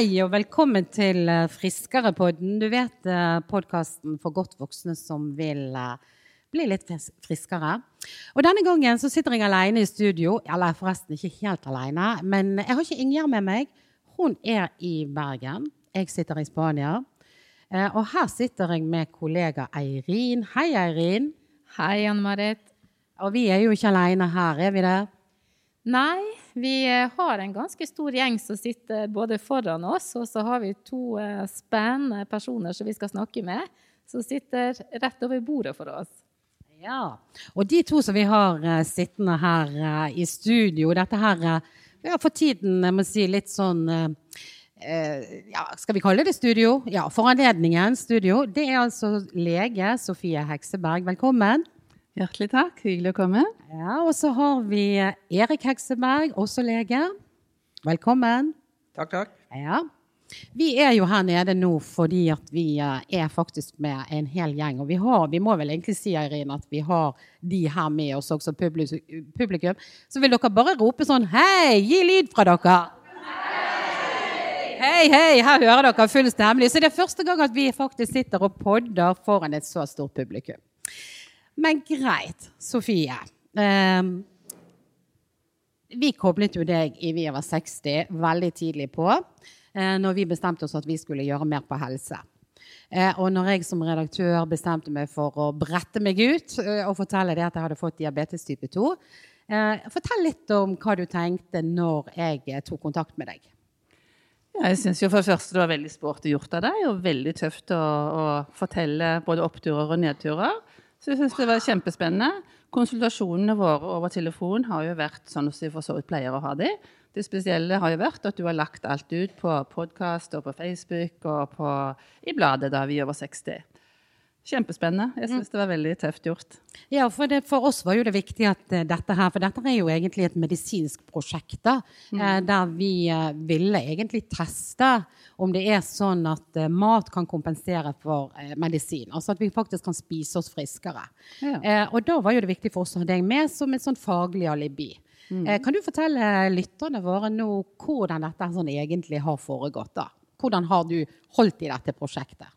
Hei og velkommen til eh, Friskerepodden. Du vet eh, podkasten for godt voksne som vil eh, bli litt friskere. Og denne gangen så sitter jeg alene i studio. Eller forresten ikke helt alene, men jeg har ikke Ingjerd med meg. Hun er i Bergen. Jeg sitter i Spania. Og her sitter jeg med kollega Eirin. Hei, Eirin. Hei, Anne Marit. Og vi er jo ikke alene her, er vi det? Nei, vi eh, har en ganske stor gjeng som sitter både foran oss, og så har vi to eh, spennende personer som vi skal snakke med, som sitter rett over bordet for oss. Ja. Og de to som vi har eh, sittende her i studio, dette her Vi har for tiden, jeg må si, litt sånn ja, Skal vi kalle det studio? Ja, for anledningen studio. Det er altså lege Sofie Hekseberg. Velkommen. Hjertelig takk. Hyggelig å komme. Ja, Og så har vi Erik Hekseberg, også lege. Velkommen. Takk, takk. Ja. Vi er jo her nede nå fordi at vi eh, er faktisk med en hel gjeng. Og vi, har, vi må vel egentlig si Irene, at vi har de her med oss også, publikum. Så vil dere bare rope sånn Hei! Gi lyd fra dere! Hei, hei! Her hører dere full stemning. Så det er første gang at vi faktisk sitter og podder foran et så stort publikum. Men greit, Sofie. Ehm, vi koblet jo deg i Vi over 60 veldig tidlig på, eh, når vi bestemte oss at vi skulle gjøre mer på helse. Eh, og når jeg som redaktør bestemte meg for å brette meg ut eh, og fortelle det at jeg hadde fått diabetes type 2, eh, fortell litt om hva du tenkte når jeg eh, tok kontakt med deg. Ja, jeg syns for det første det var veldig sporty gjort av deg, og veldig tøft å, å fortelle både oppturer og nedturer. Så jeg syns det var kjempespennende. Konsultasjonene våre over telefon har jo vært sånn som vi for så vidt pleier å ha de. Det spesielle har jo vært at du har lagt alt ut på podkast og på Facebook og på, i bladet da vi er over 60. Kjempespennende. Jeg syns det var veldig tøft gjort. Ja, for, det, for oss var jo det viktig at eh, dette her, for dette er jo egentlig et medisinsk prosjekt, da, eh, der vi eh, ville egentlig teste om det er sånn at mat kan kompensere for medisin. Altså at vi faktisk kan spise oss friskere. Ja. Eh, og da var jo det viktig for oss å ha deg med som et sånn faglig alibi. Eh, kan du fortelle lytterne våre nå hvordan dette sånn egentlig har foregått? da? Hvordan har du holdt i dette prosjektet?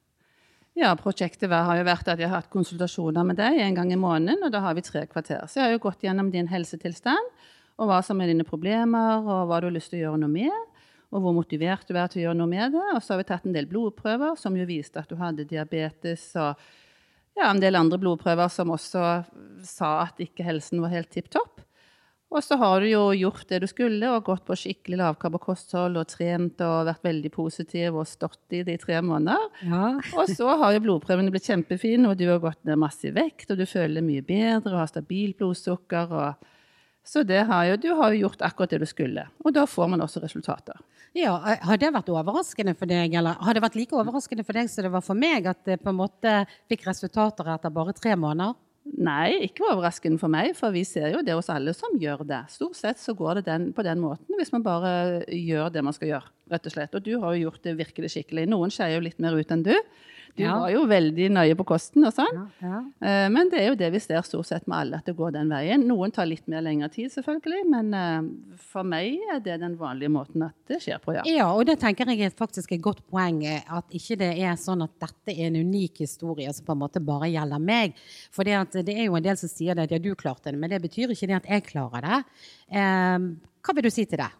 Ja, Prosjektet har jo vært at jeg har hatt konsultasjoner med deg en gang i måneden, og da har vi tre kvarter. Så jeg har jo gått gjennom din helsetilstand, og hva som er dine problemer, og hva du har lyst til å gjøre noe med, og hvor motivert du er til å gjøre noe med det. Og så har vi tatt en del blodprøver som jo viste at du hadde diabetes, og ja, en del andre blodprøver som også sa at ikke helsen var helt tipp topp. Og så har du jo gjort det du skulle, og gått på skikkelig lavkarbo-kosthold og trent og vært veldig positiv og stått i det i tre måneder. Ja. Og så har jo blodprøvene blitt kjempefine, og du har gått ned masse i vekt, og du føler deg mye bedre og har stabilt blodsukker. Og... Så det har jo, du har jo gjort akkurat det du skulle. Og da får man også resultater. Ja, eh, Har det vært overraskende for deg, eller har det vært like overraskende for deg som det var for meg, at det på en måte fikk resultater etter bare tre måneder? Nei, ikke overraskende for meg, for vi ser jo det hos alle som gjør det. Stort sett så går det den, på den måten hvis man bare gjør det man skal gjøre, rett og slett. Og du har jo gjort det virkelig skikkelig. Noen skeier jo litt mer ut enn du. Du Ja. var jo veldig nøye på kosten og sånn. Ja, ja. Men det er jo det vi ser stort sett med alle, at det går den veien. Noen tar litt mer lengre tid, selvfølgelig, men eh, for meg er det den vanlige måten at det skjer på, ja. Ja, og det tenker jeg er faktisk et godt poeng. eh, At ikke det er sånn at dette er en unik historie som på en måte bare gjelder meg. For det, det er jo en del som sier det at ja, du klarte det, men det betyr ikke det at jeg klarer det. Eh, hva vil du si til det?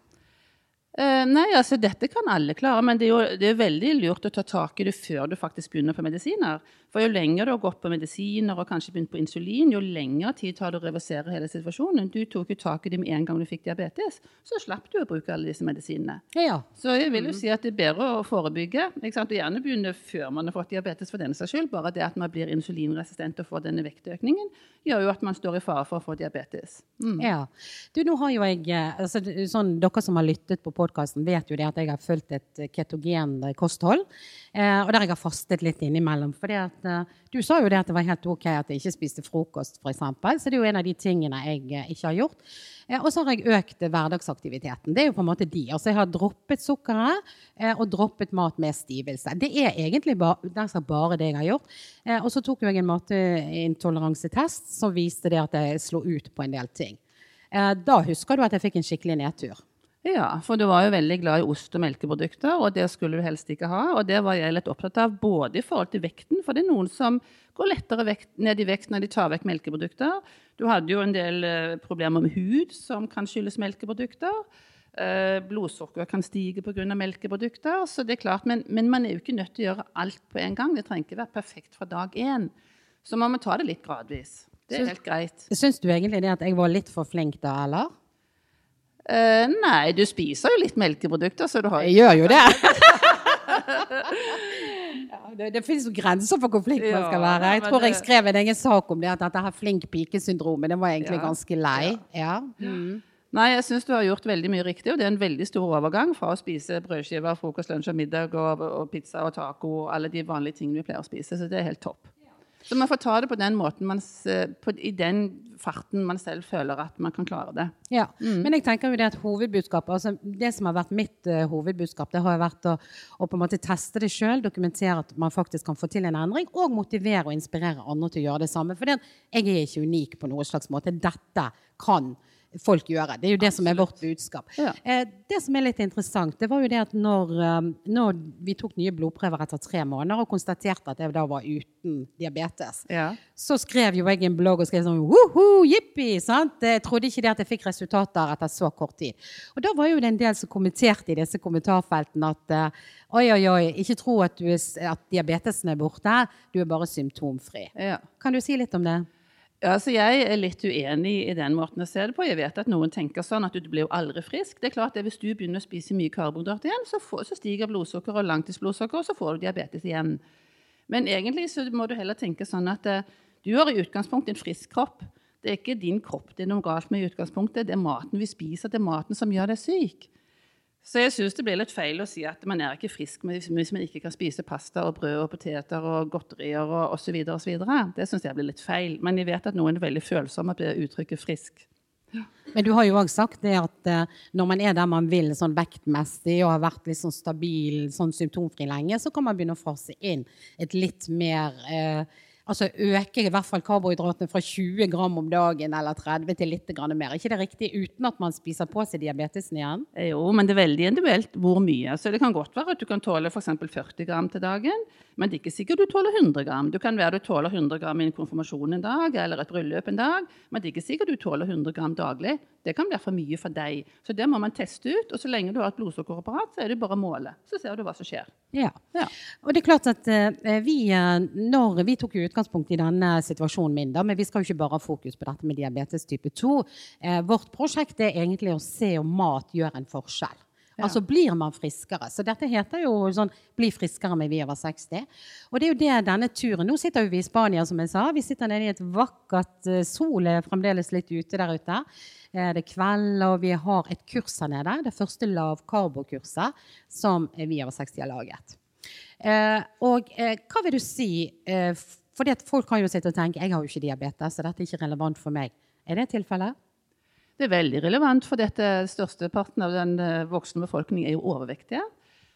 Eh, nei, altså dette kan alle klare, men det er jo det er veldig lurt å ta tak i det før du faktisk begynner på medisiner. For jo lenger du har gått på medisiner og kanskje begynt på insulin, jo lengre tid tar det å reversere hele situasjonen. Du tok jo tak i det med en gang du fikk diabetes, så slapp du å bruke alle disse medisinene. Ja, Så jeg vil jo si at det er bedre å forebygge. Ikke sant? Og gjerne begynne før man har fått diabetes for denne saks skyld. Bare det at man blir insulinresistent og får denne vektøkningen, gjør jo at man står i fare for å få diabetes. Mm. ja. Du, nå har jo jeg eh, altså, sånn, Dere som har lyttet på podkasten, vet jo det at jeg har fulgt et ketogen kosthold. Eh, og der jeg har fastet litt innimellom. For eh, du sa jo det at det var helt OK at jeg ikke spiste frokost, f.eks. Så det er jo en av de tingene jeg eh, ikke har gjort. Og så har jeg økt hverdagsaktiviteten. Det er jo på en måte de. Altså jeg har droppet sukkeret og droppet mat med stivelse. Det er egentlig bare, altså bare det jeg har gjort. Og så tok jeg en mateintoleransetest som viste det at jeg slo ut på en del ting. Da husker du at jeg fikk en skikkelig nedtur. Ja, for du var jo veldig glad i ost og melkeprodukter, og det skulle du helst ikke ha. Og det var jeg litt opptatt av, både i forhold til vekten, for det er noen som går lettere vekt, ned i vekt når de tar vekk melkeprodukter. Du hadde jo en del eh, problemer med hud som kan skyldes melkeprodukter. Eh, blodsukkeret kan stige pga. melkeprodukter. så det er klart, men, men, man er jo ikke nødt til å gjøre alt på en gang. Det trenger ikke være perfekt fra dag én. Så man må ta det litt gradvis. Det er helt greit. Syns du egentlig det at jeg var litt for flink da, eller? Uh, nei, du spiser jo litt melkeprodukter, så du har Jeg gjør jo det. ja, det, det finnes jo grenser for hvor flink ja, man skal være. Jeg tror det... jeg skrev en egen sak om det, at dette her flink pike-syndromet, det var egentlig ja. ganske lei. Ja. Mm. Nei, jeg syns du har gjort veldig mye riktig, og det er en veldig stor overgang fra å spise brødskiver, frokost, lunsj og middag og, og pizza og taco og alle de vanlige tingene vi pleier å spise. Så det er helt topp. Så man får ta det på den måten, man, på, i den farten man selv føler at man kan klare det. Ja, mm. Men jeg tenker jo det at hovedbudskapet, altså det som har vært mitt uh, hovedbudskap, det har vært å, å, på en måte teste det sjøl, dokumentere at man faktisk kan få til en endring, og motivere og inspirere andre til å gjøre det samme. For jeg er ikke unik på noen slags måte. Dette kan folk gjøre. Det er jo det Absolutt. som er vårt budskap. Ja. Eh, det som er litt interessant, det var jo det at når, um, når, vi tok nye blodprøver etter tre måneder og konstaterte at jeg da var uten diabetes, ja. så skrev jo jeg en blogg og skrev sånn woho, jippi! Sant? Jeg trodde ikke det at jeg fikk resultater etter så kort tid. Og da var jo det en del som kommenterte i disse kommentarfeltene at uh, oi, oi, oi, ikke tro at, er, at, diabetesen er borte, du er bare symptomfri. Ja. Kan du si litt om det? Altså, jeg er litt uenig i den måten å se det på. Jeg vet at noen tenker sånn at du blir jo aldri frisk. Det er klart at Hvis du begynner å spise mye karbohydrater igjen, så, får, så stiger blodsukker og langtidsblodsukker, og så får du diabetes igjen. Men egentlig så må du heller tenke sånn at uh, du har i utgangspunktet en frisk kropp. Det er ikke din kropp det er noe galt med i utgangspunktet. Det er maten vi spiser, det er maten som gjør deg syk. Så jeg syns det blir litt feil å si at man er ikke frisk hvis man ikke kan spise pasta og brød og poteter og godterier og osv. osv. Det syns jeg blir litt feil. Men jeg vet at noen er veldig følsomme på uttrykket 'frisk'. Men du har jo òg sagt det at uh, når man er der man vil sånn vektmessig og har vært litt sånn stabil, sånn symptomfri lenge, så kan man begynne å fase inn et litt mer uh, altså øke i hvert fall karbohydratene fra 20 gram om dagen eller 30 til litt mer. Er ikke det riktig uten at man spiser på seg diabetesen igjen? Jo, men det er veldig individuelt hvor mye. Så det kan godt være at du kan tåle f.eks. 40 gram til dagen, men det er ikke sikkert du tåler 100 gram. Du kan være du tåler 100 gram i en konfirmasjon en dag eller et bryllup en dag, men det er ikke sikkert du tåler 100 gram daglig. Det kan være for mye for deg. Så det må man teste ut. Og så lenge du har et blodsukkerapparat, så er det bare å måle. Så ser du hva som skjer. Ja. ja. Og det er klart at uh, vi, uh, når vi tok utgangspunkt i denne situasjonen min, da, men vi skal jo ikke bare ha fokus på dette med diabetes type 2. Eh, vårt prosjekt er egentlig å se om mat gjør en forskjell. Ja. Altså blir man friskere. Så dette heter jo sånn 'bli friskere med vi over 60'. Og det er jo det denne turen Nå sitter vi i Spania, som jeg sa. Vi sitter nede i et vakkert Sol er fremdeles litt ute der ute. Eh, det er kveld, og vi har et kurs her nede. Det første lavkarbokurset som vi over 60 har laget. Eh, og eh, hva vil du si fordi at Folk kan jo sitte og tenke jeg har jo ikke diabetes, så dette er ikke relevant for meg. Er det tilfellet? Det er veldig relevant, for dette størsteparten av den voksne befolkningen er jo overvektige.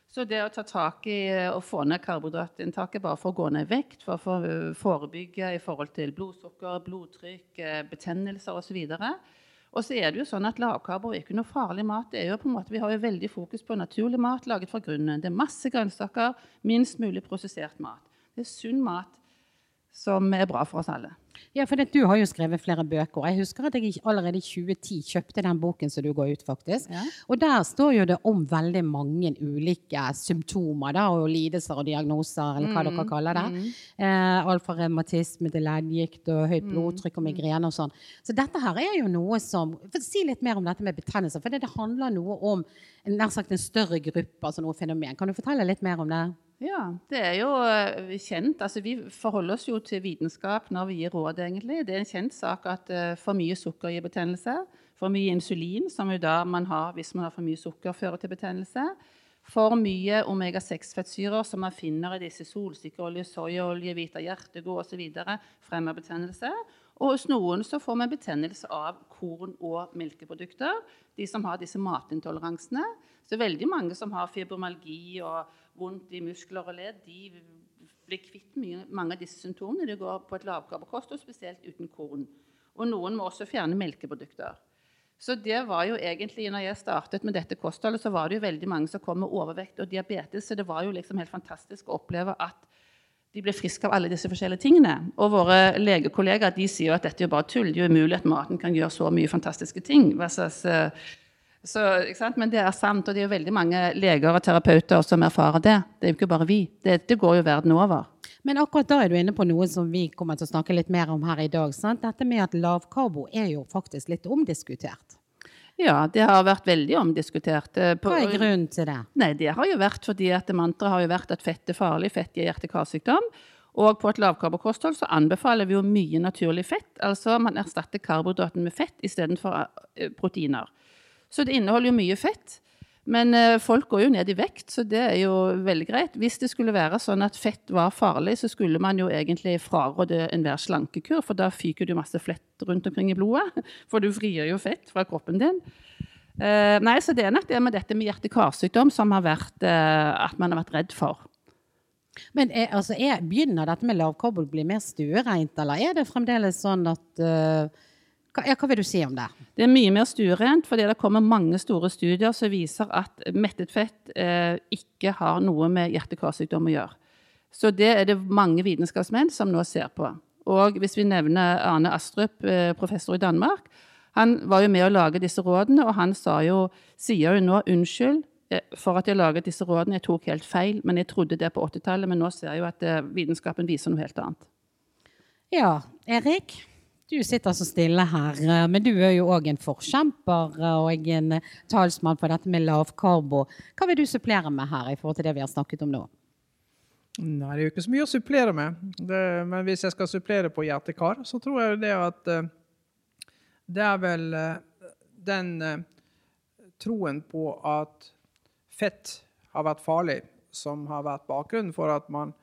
Så det å ta tak i å få ned karbohydratinntaket bare for å gå ned i vekt, for å forebygge i forhold til blodsukker, blodtrykk, betennelser osv., og så er det jo sånn at Lavkarbo er ikke noe farlig mat. Det er jo på en måte, Vi har jo veldig fokus på naturlig mat laget fra grunnen. Det er masse grønnsaker, minst mulig prosessert mat. Det er sunn mat som er bra for oss alle. Ja, for Du har jo skrevet flere bøker. Jeg husker at jeg allerede i 2010 kjøpte den boken som du går ut. faktisk. Ja. Og Der står jo det om veldig mange ulike symptomer da, og lidelser og diagnoser, eller hva mm. dere kaller det. Mm. Eh, alt fra revmatisme til leddgikt og høyt mm. blodtrykk og migrene og sånn. Så dette her er jo noe som Si litt mer om dette med betennelser, For det, det handler noe om nær sagt en større gruppe, altså noe fenomen. Kan du fortelle litt mer om det? Ja, det er jo eh, kjent. Altså, vi forholder oss jo til vitenskap når vi gir råd, egentlig. Det er en kjent sak at uh, for mye sukker gir betennelse. For mye insulin, som jo da man har hvis man har for mye sukker, fører til betennelse. For mye omega-6-fettsyrer som man finner i disse solsikkeolje, soyaolje, hvita hjertegod osv., fremmer betennelse. Og hos noen så får man betennelse av korn og melkeprodukter. De som har disse matintoleransene. Så veldig mange som har fibromyalgi og vondt i muskler og ledd, de blir kvitt mye, mange av disse symptomene. De går på et lavkarbokost, og spesielt uten korn. Og noen må også fjerne melkeprodukter. Så det var jo egentlig, når jeg startet med dette kostholdet, så var det jo veldig mange som kom med overvekt og diabetes. Så det var jo liksom helt fantastisk å oppleve at de ble friske av alle disse forskjellige tingene. Og våre legekollegaer de sier jo at dette er jo bare tull. Det er jo umulig at maten kan gjøre så mye fantastiske ting. Versus, eh, så, Men det er sant, og det er jo veldig mange leger og terapeuter som erfarer det. Det er jo ikke bare vi. Det går jo verden over. Men akkurat da er du inne på noe som vi kommer til å snakke litt mer om her i dag. Sant? Dette med at lavkarbo er jo faktisk litt omdiskutert. Ja, det har vært veldig omdiskutert. På, Hva er grunnen til det? Nei, Det har jo vært fordi at mantraet har jo vært at fett er farlig, fett gir hjerte-karsykdom. Og på et lavkarbokosthold så anbefaler vi jo mye naturlig fett. Altså man erstatter karbohydraten med fett istedenfor eh, proteiner. Så det inneholder jo mye fett. Men eh, folk går jo ned i vekt, så det er jo veldig greit. Hvis det skulle være sånn at fett var farlig, så skulle man jo egentlig fraråde enhver slankekur, for da fyker du masse flett rundt omkring i blodet. For du frigjør jo fett fra kroppen din. Uh, nei, så det er nok det med dette med hjerte-karsykdom som har vært uh, at man har vært redd for. Men er, altså, er, begynner dette med lavkobbel å bli mer stuereint, eller er det fremdeles sånn at uh, hva, ja, hva, vil du si om det? Det er mye mer stuerent, fordi det kommer mange store studier som viser at mettet fett eh, ikke har noe med hjerte-karsykdom å gjøre. Så det er det mange vitenskapsmenn som nå ser på. Og hvis vi nevner Arne Astrup, eh, professor i Danmark, han var jo med å lage disse rådene, og han jo, sier jo nå unnskyld eh, for at jeg laget disse rådene. Jeg tok helt feil, men jeg trodde det på 80-tallet. Men nå ser jeg jo at eh, vitenskapen viser noe helt annet. Ja, Erik? Du sitter så stille her, eh, men du er jo òg en forkjemper eh, og en eh, talsmann for dette med lavkarbo. Hva vil du supplere med her i forhold til det vi har snakket om nå? Nei, Det er jo ikke så mye å supplere med. Det, men hvis jeg skal supplere på hjertekar, så tror jeg det at det er vel den troen på at fett har vært farlig, som har vært bakgrunnen for at man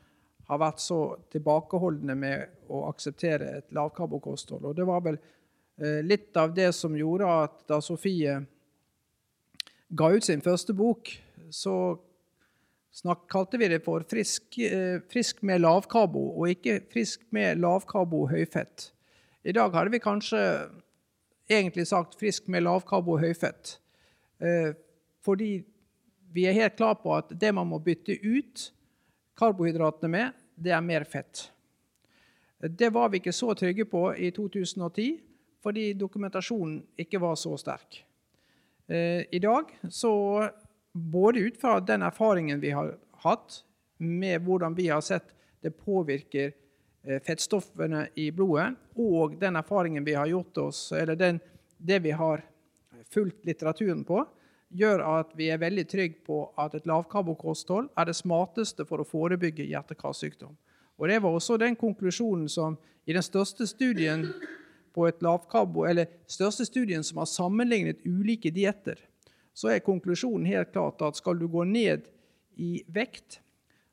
har vært så tilbakeholdne med å akseptere et lavkarbokosthold. Og det var vel eh, litt av det som gjorde at da Sofie ga ut sin første bok, så snakk, kalte vi det for frisk, eh, frisk med lavkarbo, og ikke frisk med lavkarbo høyfett. I dag hadde vi kanskje egentlig sagt frisk med lavkarbo høyfett. Eh, fordi vi er helt klar på at det man må bytte ut, karbohydratene med, det er mer fett. Det var vi ikke så trygge på i 2010, fordi dokumentasjonen ikke var så sterk. Eh, I dag, så både ut fra den erfaringen vi har hatt, med hvordan vi har sett det påvirker eh, fettstoffene i blodet, og den erfaringen vi har gjort oss, eller den, det vi har fulgt litteraturen på, gjør at vi er veldig trygge på at et lavkarbokosthold er det smarteste for å forebygge hjerte-karsykdom. Og Det var også den konklusjonen som i den største studien lavkarbo, største studien som har sammenlignet ulike dietter, så er konklusjonen helt klart at skal du gå ned i vekt,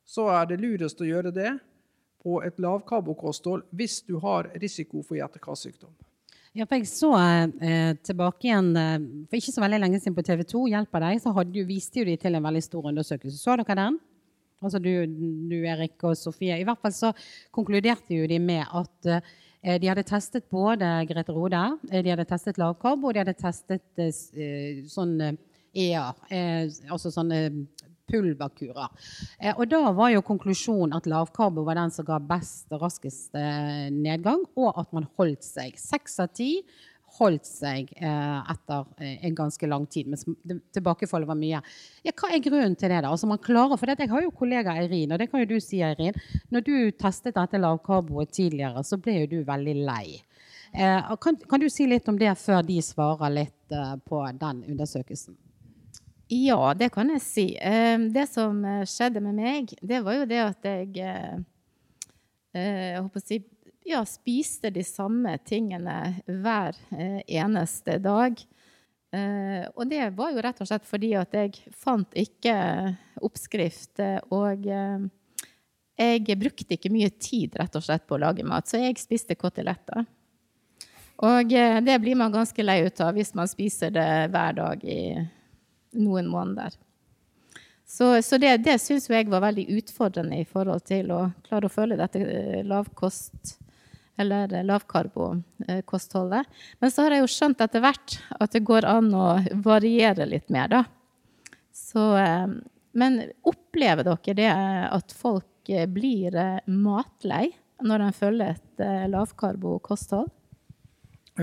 så er det lurest å gjøre det på et lavkarbokosthold hvis du har risiko for hjerte-karsykdom. Ja, for Jeg så eh, tilbake igjen eh, for ikke så veldig lenge siden på TV 2 Hjelper deg, så hadde, viste jo de til en veldig stor undersøkelse. Så dere den? Altså du, du, Erik og Sofie. I hvert fall så konkluderte jo de med at eh, de hadde testet både Grete Rode, eh, de hadde testet lavkarbo, og de hadde testet eh, sånn EA, eh, altså sånne pulverkurer. Eh, og da var jo konklusjonen at lavkarbo var den som ga best og raskest eh, nedgang, og at man holdt seg. Seks av ti holdt seg eh, etter eh, en ganske lang tid, mens tilbakefallet var mye. Ja, hva er grunnen til det? da? Altså man klarer, for Jeg har jo kollega Eirin, og det kan jo du si, Eirin. Når du testet dette lavkarboet tidligere, så ble jo du veldig lei. Eh, kan, kan, du si litt om det før de svarer litt eh, på den undersøkelsen? Ja, det kan jeg si. Ehm, det som eh, skjedde med meg, det var jo det at jeg eh, eh, jeg håper å si, ja, spiste de samme tingene hver eneste dag. Og det var jo rett og slett fordi at jeg fant ikke oppskrift. Og jeg brukte ikke mye tid rett og slett på å lage mat, så jeg spiste koteletter. Og det blir man ganske lei ut av hvis man spiser det hver dag i noen måneder. Så, så det, det syns jeg var veldig utfordrende i forhold til å klare å følge dette eh, lavkost, eller lavkarbokostholdet. Men så har jeg jo skjønt etter hvert at det går an å variere litt mer, da. Så, men opplever dere det at folk blir matlei når de følger et lavkarbokosthold?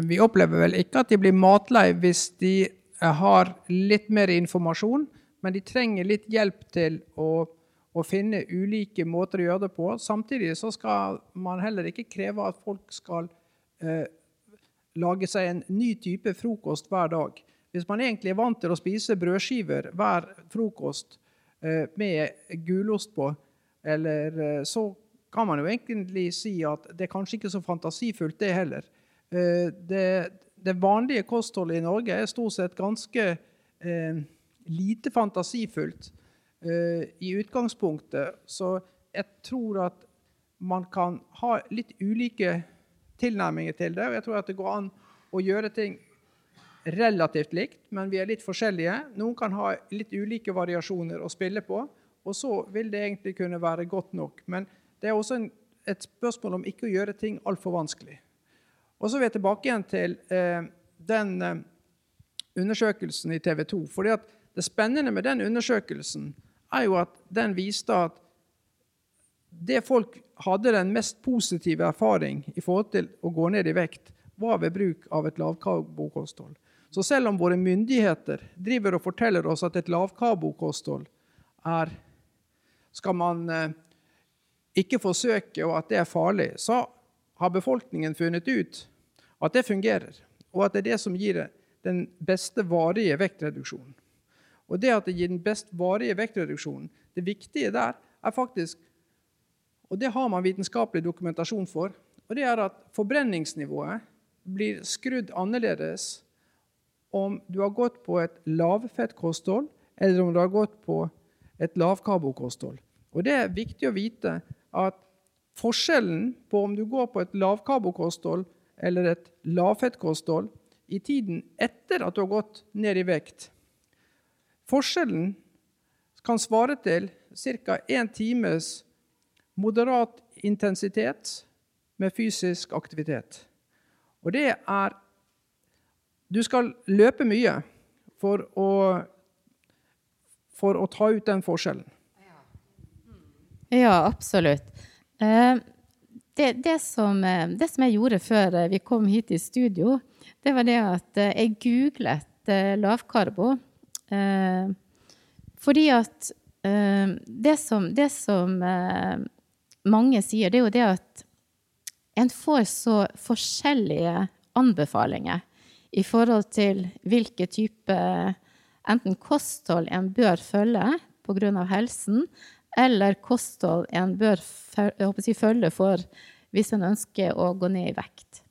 Vi opplever vel ikke at de blir matlei hvis de har litt mer informasjon, men de trenger litt hjelp til å, å, finne ulike måter å gjøre det på. Samtidig så skal man heller ikke kreve at folk skal eh, lage seg en ny type frokost hver dag. Hvis man egentlig er vant til å spise brødskiver hver frokost eh, med gulost på, eller, eh, så kan man jo egentlig si at det er kanskje ikke så fantasifullt, det heller. Eh, det, det, vanlige kostholdet i Norge er stort sett ganske eh, lite fantasifullt eh, i utgangspunktet. Så jeg tror at man kan ha litt ulike tilnærminger til det. Og jeg tror at det går an å gjøre ting relativt likt, men vi er litt forskjellige. Noen kan ha litt ulike variasjoner å spille på, og så vil det egentlig kunne være godt nok. Men det er også en, et spørsmål om ikke å gjøre ting altfor vanskelig. Og så er vi tilbake igjen til eh, den eh, undersøkelsen i TV 2. fordi at Det spennende med den undersøkelsen er jo at den viste at det folk hadde den mest positive erfaring i forhold til å gå ned i vekt, var ved bruk av et lavkarbokosthold. Så selv om våre myndigheter driver og forteller oss at et lavkarbokosthold er skal man eh, ikke forsøke, og at det er farlig, så har befolkningen funnet ut at det fungerer, og at det er det som gir den beste varige vektreduksjonen. Og det at det gir den best varige vektreduksjonen, det viktige der er faktisk Og det har man vitenskapelig dokumentasjon for. Og det er at forbrenningsnivået blir skrudd annerledes om du har gått på et lavfettkosthold eller om du har gått på et lavkarbokosthold. Og det er viktig å vite at Forskjellen på om du går på et lavkarbokosthold eller et lavfettkosthold i tiden etter at du har gått ned i vekt Forskjellen kan svare til ca. én times moderat intensitet med fysisk aktivitet. Og det er Du skal løpe mye for å, for å ta ut den forskjellen. Ja, absolutt. Eh, det, det, som, eh, det, som, jeg gjorde før eh, vi kom hit i studio, det var det at jeg googlet lavkarbo. Fordi at det som, det som mange sier, det er jo det at en får så forskjellige anbefalinger i forhold til hvilke type enten kosthold en bør følge pga. helsen, eller kosthold en bør si, følge for hvis en ønsker å gå ned i vekt.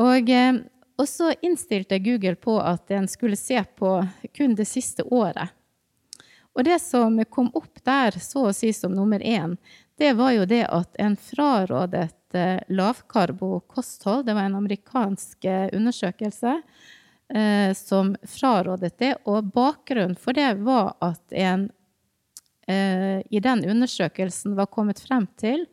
Og, eh, og så innstilte Google på at en skulle se på kun det siste året. Og det som kom opp der, så å si som nummer én, det var jo det at en frarådet eh, lavkarbo-kosthold. Det var en amerikansk eh, undersøkelse som frarådet det. Og bakgrunnen for det var at en i den undersøkelsen var kommet frem til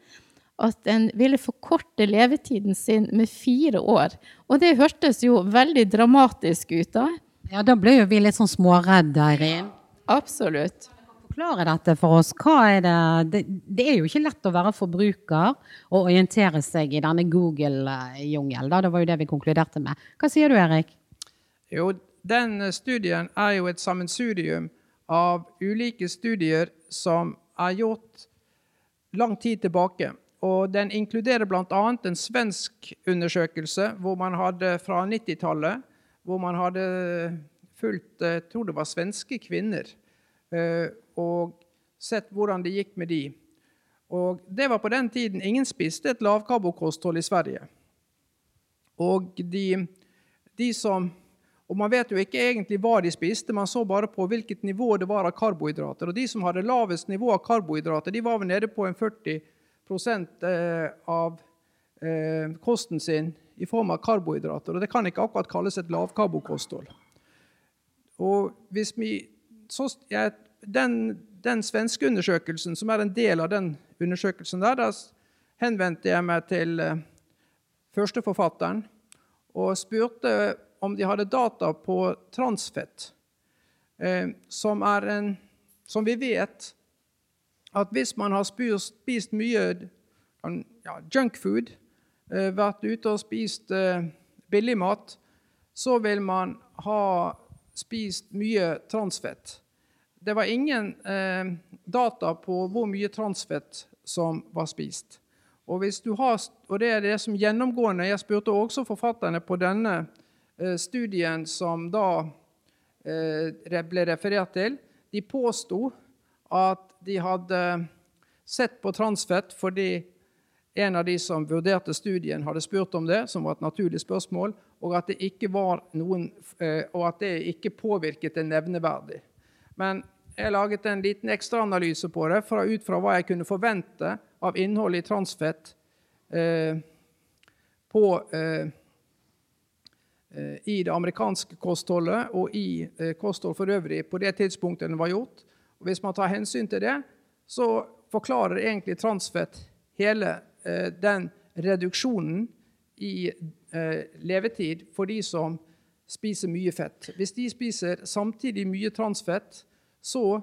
at en ville forkorte levetiden sin med fire år. Og det hørtes jo veldig dramatisk ut da. Ja, da ble jo vi litt sånn småredde, Eirin. Absolutt. Forklare dette for oss. Hva er det? det? det er jo ikke lett å være forbruker og orientere seg i denne Google-jungelen. Det var jo det vi konkluderte med. Hva sier du, Erik? Jo, den studien er jo et sammensurium av ulike studier som er gjort lang tid tilbake. Og den inkluderer bl.a. en svensk undersøkelse hvor man hadde fra 90-tallet hvor man hadde fulgt jeg tror det var svenske kvinner eh, og sett hvordan det gikk med de. Og Det var på den tiden ingen spiste et lavkarbokosthold i Sverige. Og de, de som og Man vet jo ikke egentlig hva de spiste, man så bare på hvilket nivå det var av karbohydrater. Og De som hadde lavest nivå av karbohydrater, de var vel nede på en 40 eh, av eh, kosten sin i form av karbohydrater. Og Det kan ikke akkurat kalles et lavkarbokosthold. Og hvis vi, så, ja, den, den, svenske undersøkelsen, som er en del av den undersøkelsen der, da henvendte jeg meg til, eh, førsteforfatteren, og spurte om de hadde data på transfett, eh, som en Som vi vet at hvis man har spist, spist mye ja, junkfood, eh, vært ute og spist eh, billigmat, så vil man ha spist mye transfett. Det var ingen eh, data på hvor mye transfett som var spist. Og, har, og, det er det som gjennomgående Jeg spurte også forfatterne på denne studien som da eh, ble referert til. De påsto at de hadde sett på transfett fordi en av de som vurderte studien, hadde spurt om det, som var et naturlig spørsmål, og at det ikke, noen, eh, og at det ikke påvirket det nevneverdig. Men jeg laget en liten ekstraanalyse på det fra, ut fra hva jeg kunne forvente av innholdet i transfett eh, på, eh, eh, i det amerikanske kostholdet og i eh, kosthold for øvrig på det tidspunktet den var gjort. Og hvis man tar hensyn til det, så forklarer egentlig transfett hele eh, den reduksjonen i levetid for de som spiser mye fett. Hvis de spiser samtidig mye transfett, så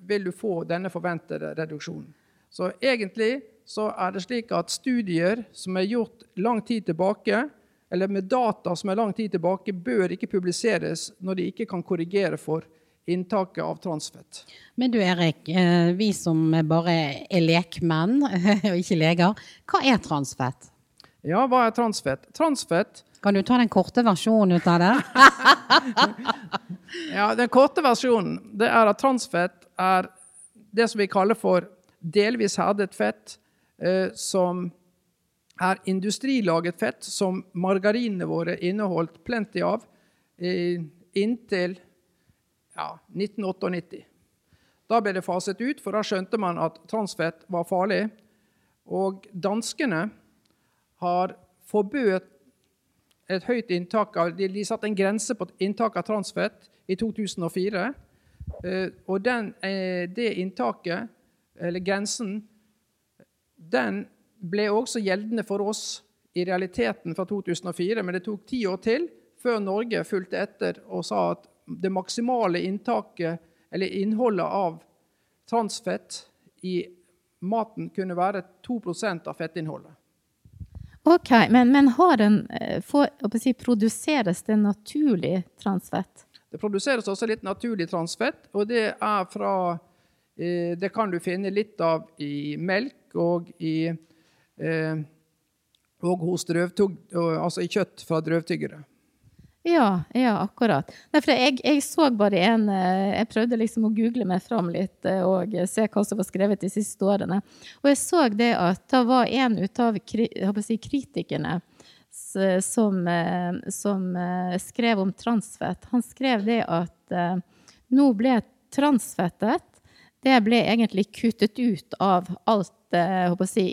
vil du få denne forventede reduksjonen. Så egentlig så er det slik at studier som er gjort lang tid tilbake, eller med data som er lang tid tilbake, bør ikke publiseres når de ikke kan korrigere for inntaket av transfett. Men du Erik, eh, vi som bare er lekmenn og ikke leger, hva er transfett? Ja, hva er transfett? Transfett Kan du ta den korte versjonen ut av det? Ja, Den korte versjonen det er at transfett er det som vi kaller for delvis herdet fett, eh, som er industrilaget fett, som margarinene våre inneholdt plenty av eh, inntil ja, 1998. Da ble det faset ut, for da skjønte man at transfett var farlig. Og danskene har forbudt et høyt inntak av De, de satte en grense på inntak av transfett i 2004. Eh, og den, eh, det inntaket, eller grensen, den ble også gjeldende for oss i realiteten fra 2004, men det tok ti år til før Norge fulgte etter og sa at det maksimale inntaket, eller innholdet av transfett i maten kunne være 2% av fettinnholdet. Ok, Men, men den, for for, si, produseres det naturlig transfett? Det produseres også litt naturlig transfett, og det er fra eh, Det kan du finne litt av i melk og i eh, og hos drøvtugg, altså i kjøtt fra drøvtyggere. Ja, ja, akkurat. Nei, jeg, jeg, så bare en eh, Jeg prøvde liksom å google meg fram litt eh, og se hva som var skrevet de siste årene. Og jeg så det at det var en av si, kritikerne som, eh, som, eh, skrev om transfett. Han skrev det at nå ble transfettet det ble egentlig kuttet ut av alt jeg håper si,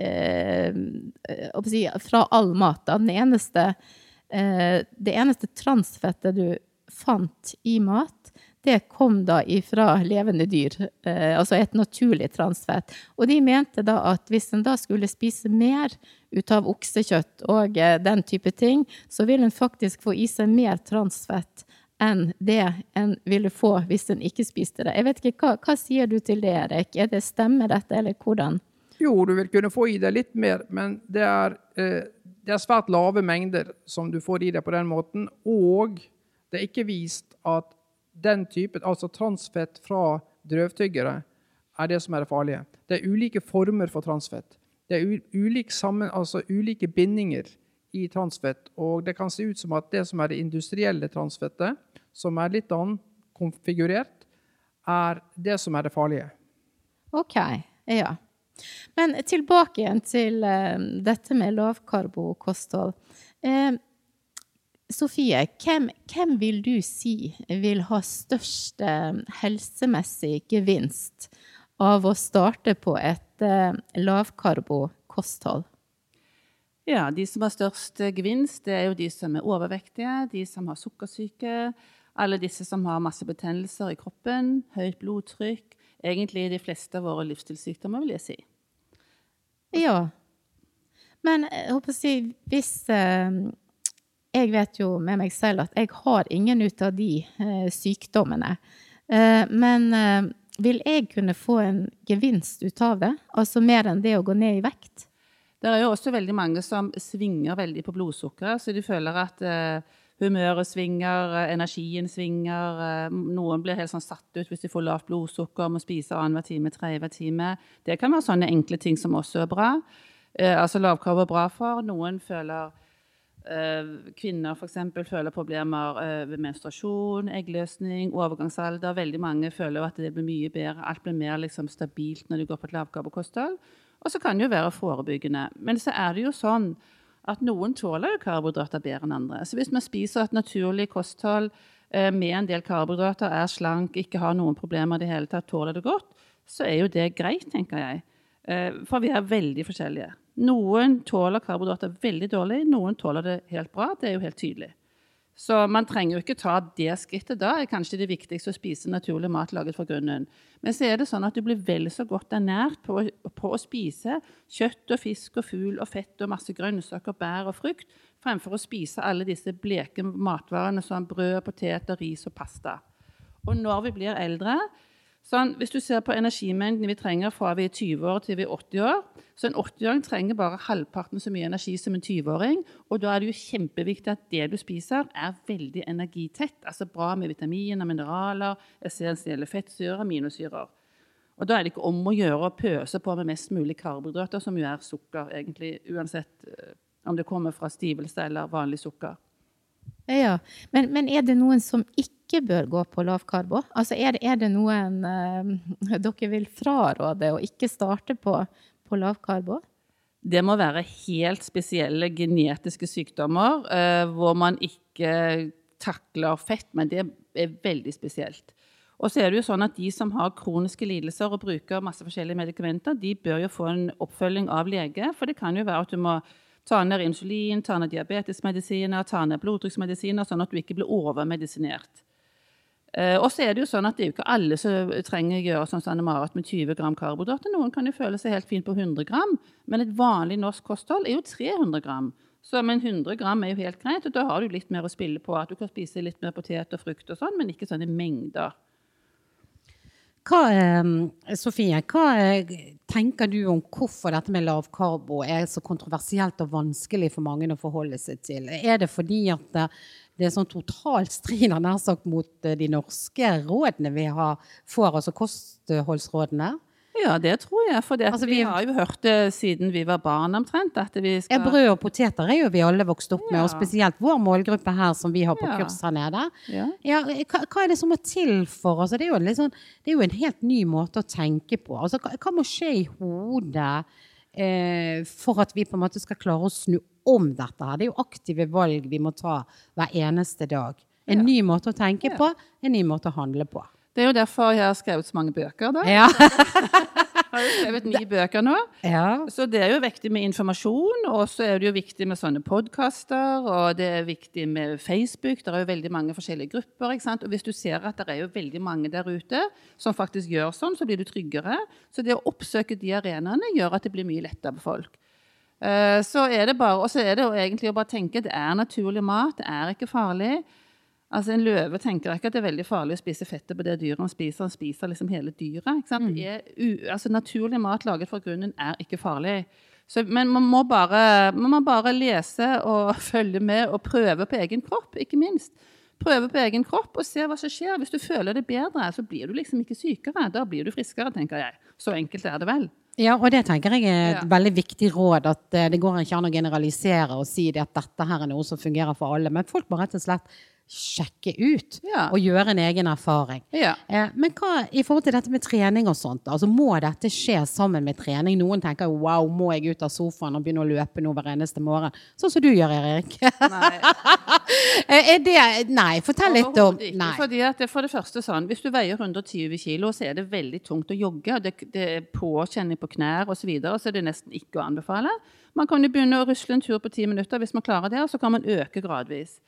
uh, si, fra all mat. Den eneste, det eneste transfettet du fant i mat, det kom da ifra levende dyr, eh, altså et naturlig transfett. Og de mente da at hvis en da skulle spise mer ut av oksekjøtt og eh, den type ting, så vil en faktisk få i seg mer transfett enn det en ville få hvis en ikke spiste det. Jeg vet ikke, Hva, hva sier du til det, Erik? Er det Stemmer dette, eller hvordan? Jo, du vil kunne få i deg litt mer, men det er, eh, det er svært lave mengder som du får i deg på den måten. Og det er ikke vist at den typen, altså transfett fra drøvtyggere, er det som er det farlige. Det er ulike former for transfett. Det er ulike, sammen, altså ulike bindinger i transfett. Og det kan se ut som at det som er det industrielle transfettet, som er litt annet konfigurert, er det som er det farlige. OK. Ja. Men tilbake igjen til uh, dette med lavkarbokosthold. Uh, Sofie, hvem, hvem, vil du si vil ha størst uh, helsemessig gevinst av å starte på et lavkarbokosthold? lavkarbo-kosthold? Ja, de som har størst gevinst, det er jo de som er overvektige, de som har sukkersyke, alle disse som har masse betennelser i kroppen, høyt blodtrykk. Egentlig de fleste av våre livsstilssykdommer, vil jeg si. Ja. Men jeg håper å si, hvis eh, Jeg vet jo med meg selv at jeg har ingen ut av de eh, sykdommene. Eh, men eh, vil jeg kunne få en gevinst ut av det? Altså mer enn det å gå ned i vekt? Det er jo også veldig mange som svinger veldig på blodsukkeret, så de føler at eh, humøret svinger, eh, energien svinger. eh, noen blir helt sånn satt ut hvis de får lavt blodsukker, må spise annenhver time, tredje time. Det kan være sånne enkle ting som også er bra. Eh, altså lavkarbo er bra for. Noen føler Kvinner f.eks. føler problemer eh, ved menstruasjon, eggløsning, overgangsalder. Veldig mange føler at det blir mye bedre. Alt blir mer liksom, stabilt når de går på et lavkarbokosthold. Og så kan det jo være forebyggende. Men så er det jo sånn at noen tåler karbohydrater bedre enn andre. Så hvis man spiser et naturlig kosthold eh, med en del karbohydrater, er slank, ikke har noen problemer i det hele tatt, tåler det godt, så er jo det greit, tenker jeg. Eh, For vi er veldig forskjellige. Noen tåler karbohydrater veldig dårlig, noen tåler det helt bra. Det er jo helt tydelig. Så man trenger jo ikke ta det skrittet. Da er kanskje det viktigste å spise naturlig mat laget fra grunnen. Men så er det sånn at du blir vel så godt ernært på, på å spise kjøtt og fisk og fugl og fett og masse grønnsaker, bær og frukt, fremfor å spise alle disse bleke matvarene som brød, poteter, ris og pasta. Og når vi blir eldre, Sånn, hvis du ser på energimengden vi trenger fra vi er 20 år til vi er 80 år, så en 80-åring trenger bare halvparten så mye energi som en 20-åring. Og da er det jo kjempeviktig at det du spiser, er veldig energitett. Altså bra med vitaminer, mineraler, essensielle fettsyrer, aminosyrer. Og da er det ikke om å gjøre å pøse på med mest mulig karbohydrater, som jo er sukker, egentlig, uansett eh, om det kommer fra stivelse eller vanlig sukker. Ja, men, men er det noen som ikke bør gå på lavkarbo? Altså er det, er det noen eh, dere vil fraråde å ikke starte på, på lavkarbo? Det må være helt spesielle genetiske sykdommer eh, hvor man ikke takler fett, men det er veldig spesielt. Og så er det jo sånn at De som har kroniske lidelser og bruker masse forskjellige medikamenter, de bør jo få en oppfølging av lege. For det kan jo være at du må ta ned insulin, ta ned diabetesmedisiner, ta ned blodtrykksmedisiner, sånn at du ikke blir overmedisinert. Eh, og så er det jo sånn at det er jo ikke alle som trenger å gjøre sånn som Marit med 20 gram karbohydrater. Noen kan jo føle seg helt fint på 100 gram, men et vanlig norsk kosthold er jo 300 gram. Så men 100 gram er jo helt greit, og da har du litt mer å spille på. At du kan spise litt mer potet og frukt og sånn, men ikke sånne mengder. Hva, eh, Sofie, hva eh, tenker du om hvorfor dette med lavkarbo er så kontroversielt og vanskelig for mange å forholde seg til? Er det fordi at det, er sånn totalt strider nær sagt mot eh, de norske rådene vi har, får, altså kostholdsrådene? Ja, det tror jeg. For Altså, vi vi- har jo hørt det siden vi var barn omtrent. At vi Ja, skal brød og poteter er jo vi alle vokst opp med, og spesielt vår målgruppe her som vi har på Ja. kurs her nede. Ja. Ja, hva, hva er det som må til for oss? Det er sånn, det er jo en helt ny måte å tenke på. Altså, hva, hva må skje i hodet eh, for at vi på en måte skal klare å snu om dette her? Det er jo aktive valg vi må ta hver eneste dag. En Ja. ny måte å tenke Ja. på, en ny måte å handle på. Det er jo derfor jeg har skrevet så mange bøker. da. Ja. Jeg har jo skrevet ni bøker nå. ja. Så det er jo viktig med informasjon, og så er det jo viktig med sånne podkaster, og det er viktig med Facebook. Det er jo veldig mange forskjellige grupper. ikke sant? Og hvis du ser at det er jo veldig mange der ute som faktisk gjør sånn, så blir du tryggere. Så det å oppsøke de arenaene gjør at det blir mye lettere for folk. Eh, Så er det bare, Og så er det jo egentlig å bare tenke det er naturlig mat, det er ikke farlig. Altså En løve tenker ikke at det er veldig farlig å spise fettet på det dyret han spiser. Han spiser liksom hele dyret. ikke sant? Mm. altså Naturlig mat laget fra grunnen er ikke farlig. Så, men man må, bare, man må bare lese og følge med og prøve på egen kropp, ikke minst. Prøve på egen kropp og se hva som skjer. Hvis du føler det bedre, så blir du liksom ikke sykere. Da blir du friskere, tenker jeg. Så enkelt er det vel. Ja, og det tenker jeg er et Ja. veldig viktig råd. At eh, det går ikke an å generalisere og si at dette her er noe som fungerer for alle. Men folk må rett og slett sjekke ut Ja. og gjøre en egen erfaring. Ja. Eh, Men hva i forhold til dette med trening og sånt? Altså Må dette skje sammen med trening? Noen tenker wow, må jeg ut av sofaen og begynne å løpe nå hver eneste morgen? Sånn som du gjør, Erik. Nei. Eh, Er det Nei, fortell litt om Nei. Fordi at det for det første sånn, Hvis du veier 120 kg, så er det veldig tungt å jogge. Det, det er påkjenning på knær osv. Så, videre, så er det nesten ikke å anbefale. Man kan jo begynne å rusle en tur på ti minutter hvis man klarer det, og så kan man øke gradvis.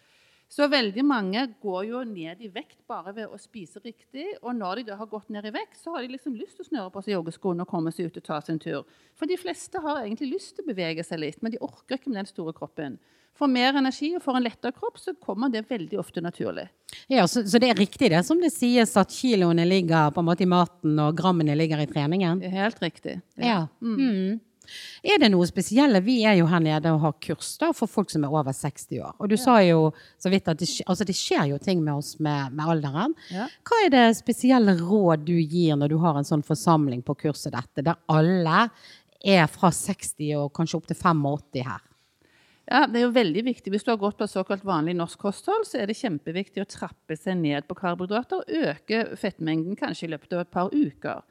Så veldig mange går jo ned i vekt bare ved å spise riktig. Og når de da har gått ned i vekt, så har de liksom lyst til å snøre på seg joggeskoene og komme seg ut og ta seg en tur. For de fleste har egentlig lyst til å bevege seg litt, men de orker ikke med den store kroppen. For mer energi og for en lettere kropp, så kommer det veldig ofte naturlig. Ja, så, så, det er riktig det som det sies, at kiloene ligger på en måte i maten og grammene ligger i treningen? Det helt riktig. Ja. ja. Mm. Er det noe spesielle? Vi er jo her nede og har kurs da, for folk som er over 60 år. Og du ja. sa jo så vidt at det, altså det, skjer jo ting med oss med, med alderen. Ja. Hva er det spesielle råd du gir når du har en sånn forsamling på kurset dette, der alle er fra 60 og kanskje opp til 85 her? Ja, det er jo veldig viktig. Hvis du har gått på såkalt vanlig norsk kosthold, så er det kjempeviktig å trappe seg ned på karbohydrater og øke fettmengden kanskje i løpet av et par uker.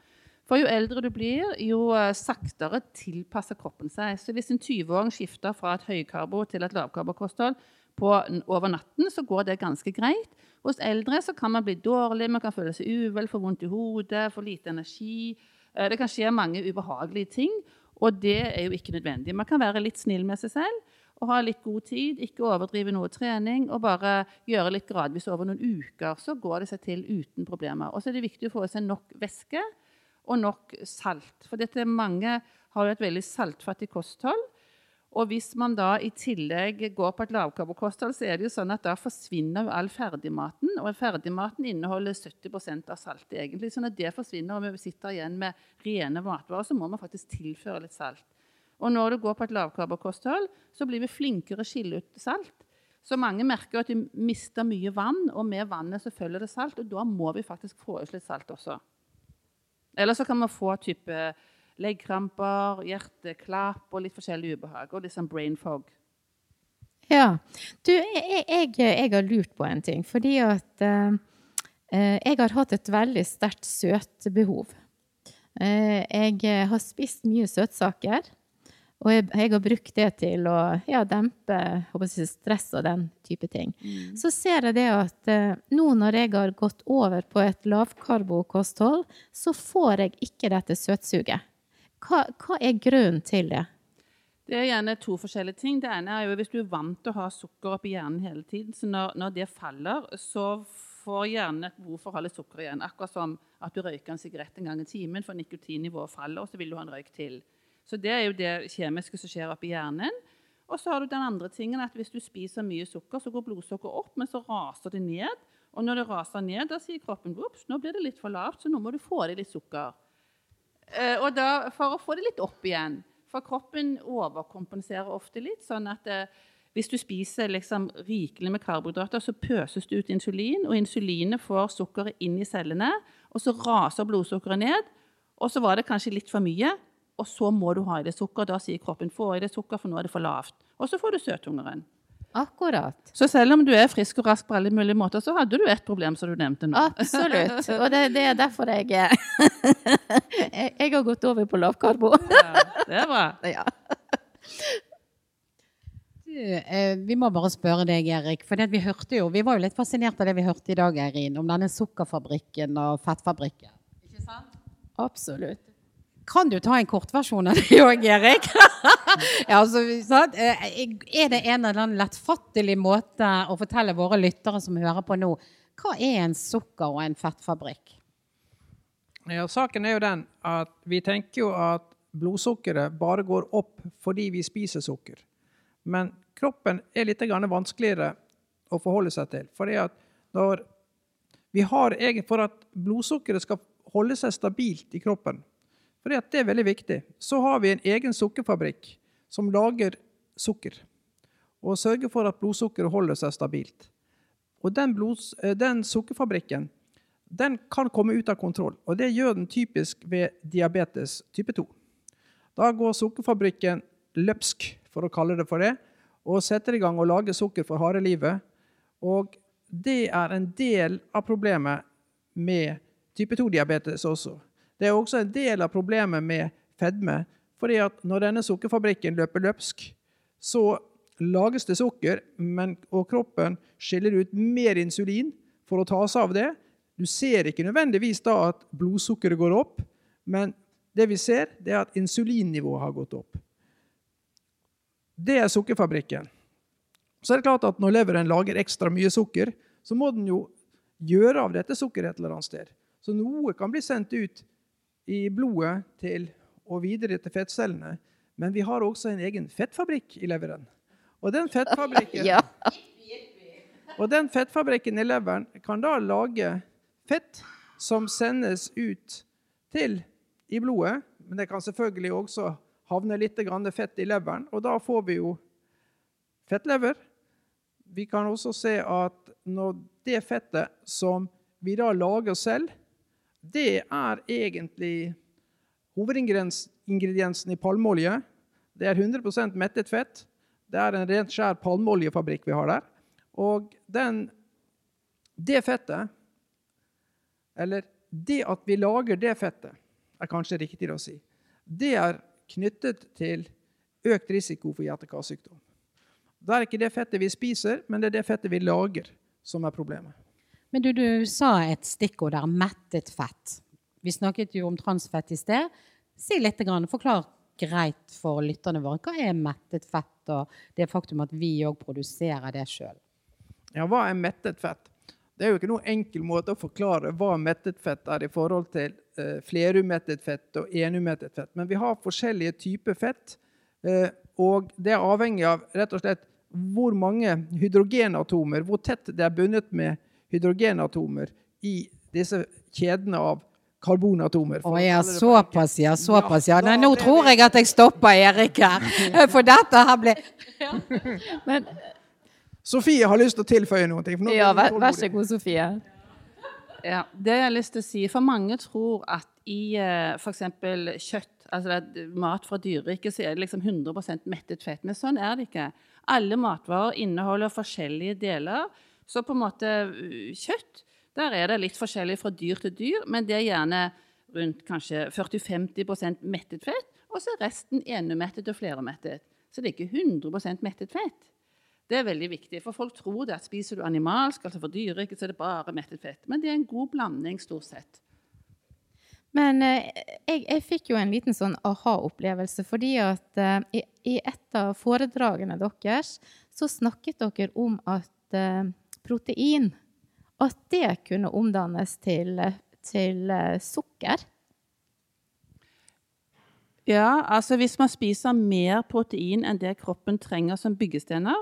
For jo eldre du blir, jo eh, saktere tilpasser kroppen seg. Så hvis en 20-åring skifter fra et høykarbo til et lavkarbokosthold over natten, så går det ganske greit. Hos eldre kan man bli dårlig, man kan føle seg uvel, få vondt i hodet, få lite energi. Eh, det kan skje mange ubehagelige ting, og det er jo ikke nødvendig. Man kan være litt snill med seg selv og ha litt god tid, ikke overdrive noe trening og bare gjøre litt gradvis over noen uker. Så går det seg til uten problemer. Og så er det viktig å få i seg nok væske og nok salt. For dette mange har jo et veldig saltfattig kosthold. Og hvis man da i tillegg går på et lavkarbokosthold, så er det jo sånn at da forsvinner all ferdigmaten. Og ferdigmaten inneholder 70% av saltet, egentlig. sånn at det forsvinner, og vi sitter igjen med rene matvarer, så må man faktisk tilføre litt salt. Og når du går på et lavkarbokosthold, så blir vi flinkere å skille ut salt. Så mange merker at de mister mye vann, og med vannet så følger det salt. Og da må vi faktisk få ut litt salt også. Eller så kan man få type leggkramper, hjerteklapp og litt forskjellig ubehag. Og sånn brain fog. Ja. Du, jeg, jeg, jeg, har lurt på en ting. Fordi at eh, jeg har hatt et veldig sterkt søtbehov. Eh, jeg har spist mye søtsaker. Og jeg, jeg, har brukt det til å ja, dempe jeg, stress og den type ting. Mm. Så ser jeg det at eh, nå når jeg har gått over på et lavkarbokosthold, så får jeg ikke dette søtsuget. Hva, hva, er grunnen til det? Det er gjerne to forskjellige ting. Det ene er jo hvis du er vant til å ha sukker oppi hjernen hele tiden, så når, når det faller, så får hjernen et behov for å ha litt sukker igjen. Akkurat som at du røyker en sigarett en gang i timen, for nikotinnivået faller, og så vil du ha en røyk til. Så det er jo det kjemiske som skjer oppi hjernen. Og så har du den andre tingen at hvis du spiser mye sukker, så går blodsukkeret opp, men så raser det ned. Og når det raser ned, da sier kroppen ups, nå blir det litt for lavt, så nå må du få i litt sukker. Eh, og da, For å få det litt opp igjen. For kroppen overkompenserer ofte litt. sånn at eh, hvis du spiser liksom rikelig med karbohydrater, så pøses det ut insulin, og insulinet får sukkeret inn i cellene, og så raser blodsukkeret ned. Og så var det kanskje litt for mye, og så må du ha i det sukker. Da sier kroppen 'få i det sukker, for nå er det for lavt'. Og så får du søthungeren. Akkurat. Så selv om du er frisk og rask på alle mulige måter, så hadde du et problem som du nevnte nå. Absolutt. Og det, det er derfor jeg Jeg har gått over på lavkarbo. Ja, det er bra. Ja. Du, eh, vi må bare spørre deg, Erik. For vi hørte jo, vi var jo litt fascinert av det vi hørte i dag, Eirin, om denne sukkerfabrikken og fettfabrikken. Ikke sant? Absolutt. Kan du ta en kortversjon av det òg, Erik? ja, altså, eh, er det en eller annen lettfattelig måte å fortelle våre lyttere som hører på nå, hva er en sukker- og en fettfabrikk? Ja, saken er jo den at vi tenker jo at blodsukkeret bare går opp fordi vi spiser sukker. Men kroppen er litt vanskeligere å forholde seg til. Fordi at når vi har, For at blodsukkeret skal holde seg stabilt i kroppen, for det er veldig viktig. Så har vi en egen sukkerfabrikk som lager sukker. Og sørger for at blodsukkeret holder seg stabilt. Og den, blods, eh, den, sukkerfabrikken den kan komme ut av kontroll. Og det gjør den typisk ved diabetes type 2. Da går sukkerfabrikken løpsk, for å kalle det for det, og setter i gang å lage sukker for harde livet. Og det er en del av problemet med type 2-diabetes også. Det er også en del av problemet med fedme. fordi at når denne sukkerfabrikken løper løpsk, så lages det sukker, men, og kroppen skiller ut mer insulin for å ta seg av det. Du ser ikke nødvendigvis da at blodsukkeret går opp, men det vi ser, det er at insulinnivået har gått opp. Det er sukkerfabrikken. Så er det klart at når leveren lager ekstra mye sukker, så må den jo gjøre av dette sukkeret et eller annet sted. Så noe kan bli sendt ut i blodet til, og videre til fettcellene. Men vi har også en egen fettfabrikk i leveren. Og den fettfabrikken, Ja. og den fettfabrikken i leveren kan da lage fett som sendes ut til i blodet. Men det kan selvfølgelig også havne litt grann fett i leveren, og da får vi jo fettlever. Vi kan også se at når det fettet som vi da lager selv, det er egentlig hovedingrediensen i palmeolje. Det er 100% mettet fett. Det er en rent skjær palmeoljefabrikk vi har der. Og den, det fettet, eller det at vi lager det fettet, er kanskje riktigere å si, det er knyttet til økt risiko for hjerte-karsykdom. Det er ikke det fettet vi spiser, men det er det fettet vi lager, som er problemet. Men du, du sa et stikkord der, mettet fett. Vi snakket jo om transfett i sted. Si litt, forklar greit for lytterne våre. Hva er mettet fett, og det faktum at vi òg produserer det sjøl? Ja, hva er mettet fett? Det er jo ikke noen enkel måte å forklare hva mettet fett er i forhold til eh, flerumettet fett og enumettet fett. Men vi har forskjellige typer fett, eh, og det er avhengig av rett og slett hvor mange hydrogenatomer, hvor tett det er bundet med hydrogenatomer i disse kjedene av karbonatomer. Å ja, såpass, ja. Såpass, ja. Ja, Nei, nå tror jeg at jeg stopper Erik her. For dette her ble Men Sofie har lyst til å tilføye noe. Ja, vær, vær så god, Sofie. Ja, det jeg har lyst til å si, for mange tror at i eh, f.eks. kjøtt, altså det er mat fra dyreriket, så er det liksom 100% mettet fett. Men sånn er det ikke. Alle matvarer inneholder forskjellige deler. Så på en måte uh, kjøtt, der er det litt forskjellig fra dyr til dyr, men det er gjerne rundt kanskje 40-50% mettet fett, og så er resten enemettet og fleremettet. Så det er ikke 100% mettet fett. Det er veldig viktig, for folk tror det at spiser du animalsk, altså for dyreriket, så er det bare mettet fett. Men det er en god blanding, stort sett. Men eh, jeg, jeg fikk jo en liten sånn aha-opplevelse, fordi at eh, i, i et av foredragene deres så snakket dere om at eh, protein at det kunne omdannes til, til eh, sukker. Ja, altså hvis man spiser mer protein enn det kroppen trenger som byggestener,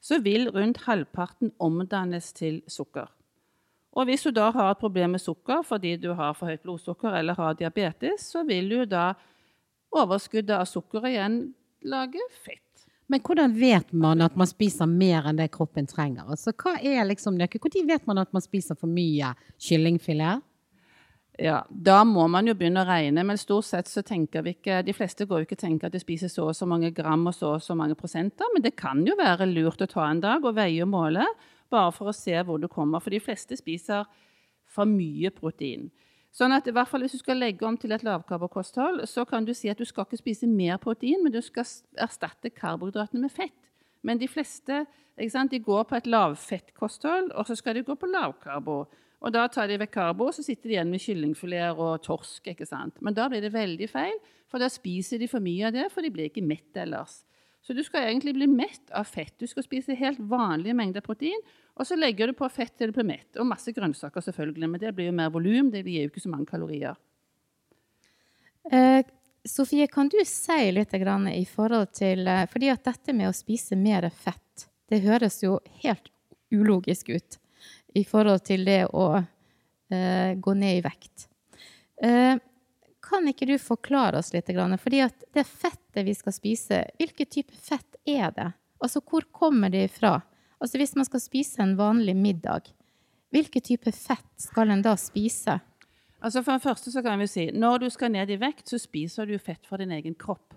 så vil rundt halvparten omdannes til sukker. Og hvis du da har et problem med sukker fordi du har for høyt blodsukker eller har diabetes, så vil jo da overskuddet av sukker igjen lage fett. Men hvordan vet man at man spiser mer enn det kroppen trenger? Altså, hva er liksom nøkkel? Når vet man at man spiser for mye kyllingfilet? Ja, Da må man jo begynne å regne, men stort sett så tenker vi ikke De fleste går jo ikke tenker at de spiser så og så mange gram og så og så mange prosenter, men det kan jo være lurt å ta en dag og veie og måle, bare for å se hvor du kommer. For de fleste spiser for mye protein. Sånn at i hvert fall Hvis du skal legge om til et lavkarbokosthold, så kan du si at du skal ikke spise mer protein, men du skal erstatte karbohydratene med fett. Men de fleste sant, de går på et lavfettkosthold, og så skal de gå på lavkarbo. Og da tar de vekk karbo, og så sitter de igjen med kyllingfileter og torsk. ikke sant? Men da blir det veldig feil, for da spiser de for mye av det, for de blir ikke mett ellers. Så du skal egentlig bli mett av fett. Du skal spise helt vanlige mengder protein, og så legger du på fett til du blir mett. Og masse grønnsaker, selvfølgelig, men det blir jo mer volum. Det gir jo ikke så mange kalorier. Eh, Sofie, kan du si litt i forhold til eh, fordi at dette med å spise mer fett, det høres jo helt ulogisk ut i forhold til det å eh, gå ned i vekt. Eh, kan ikke du forklare oss litt? Fordi at det fettet vi skal spise, hvilken type fett er det? Altså, hvor kommer det ifra? Altså, hvis man skal spise en vanlig middag, hvilken type fett skal en da spise? Altså For det første så kan vi si når du skal ned i vekt, så spiser du fett fra din egen kropp.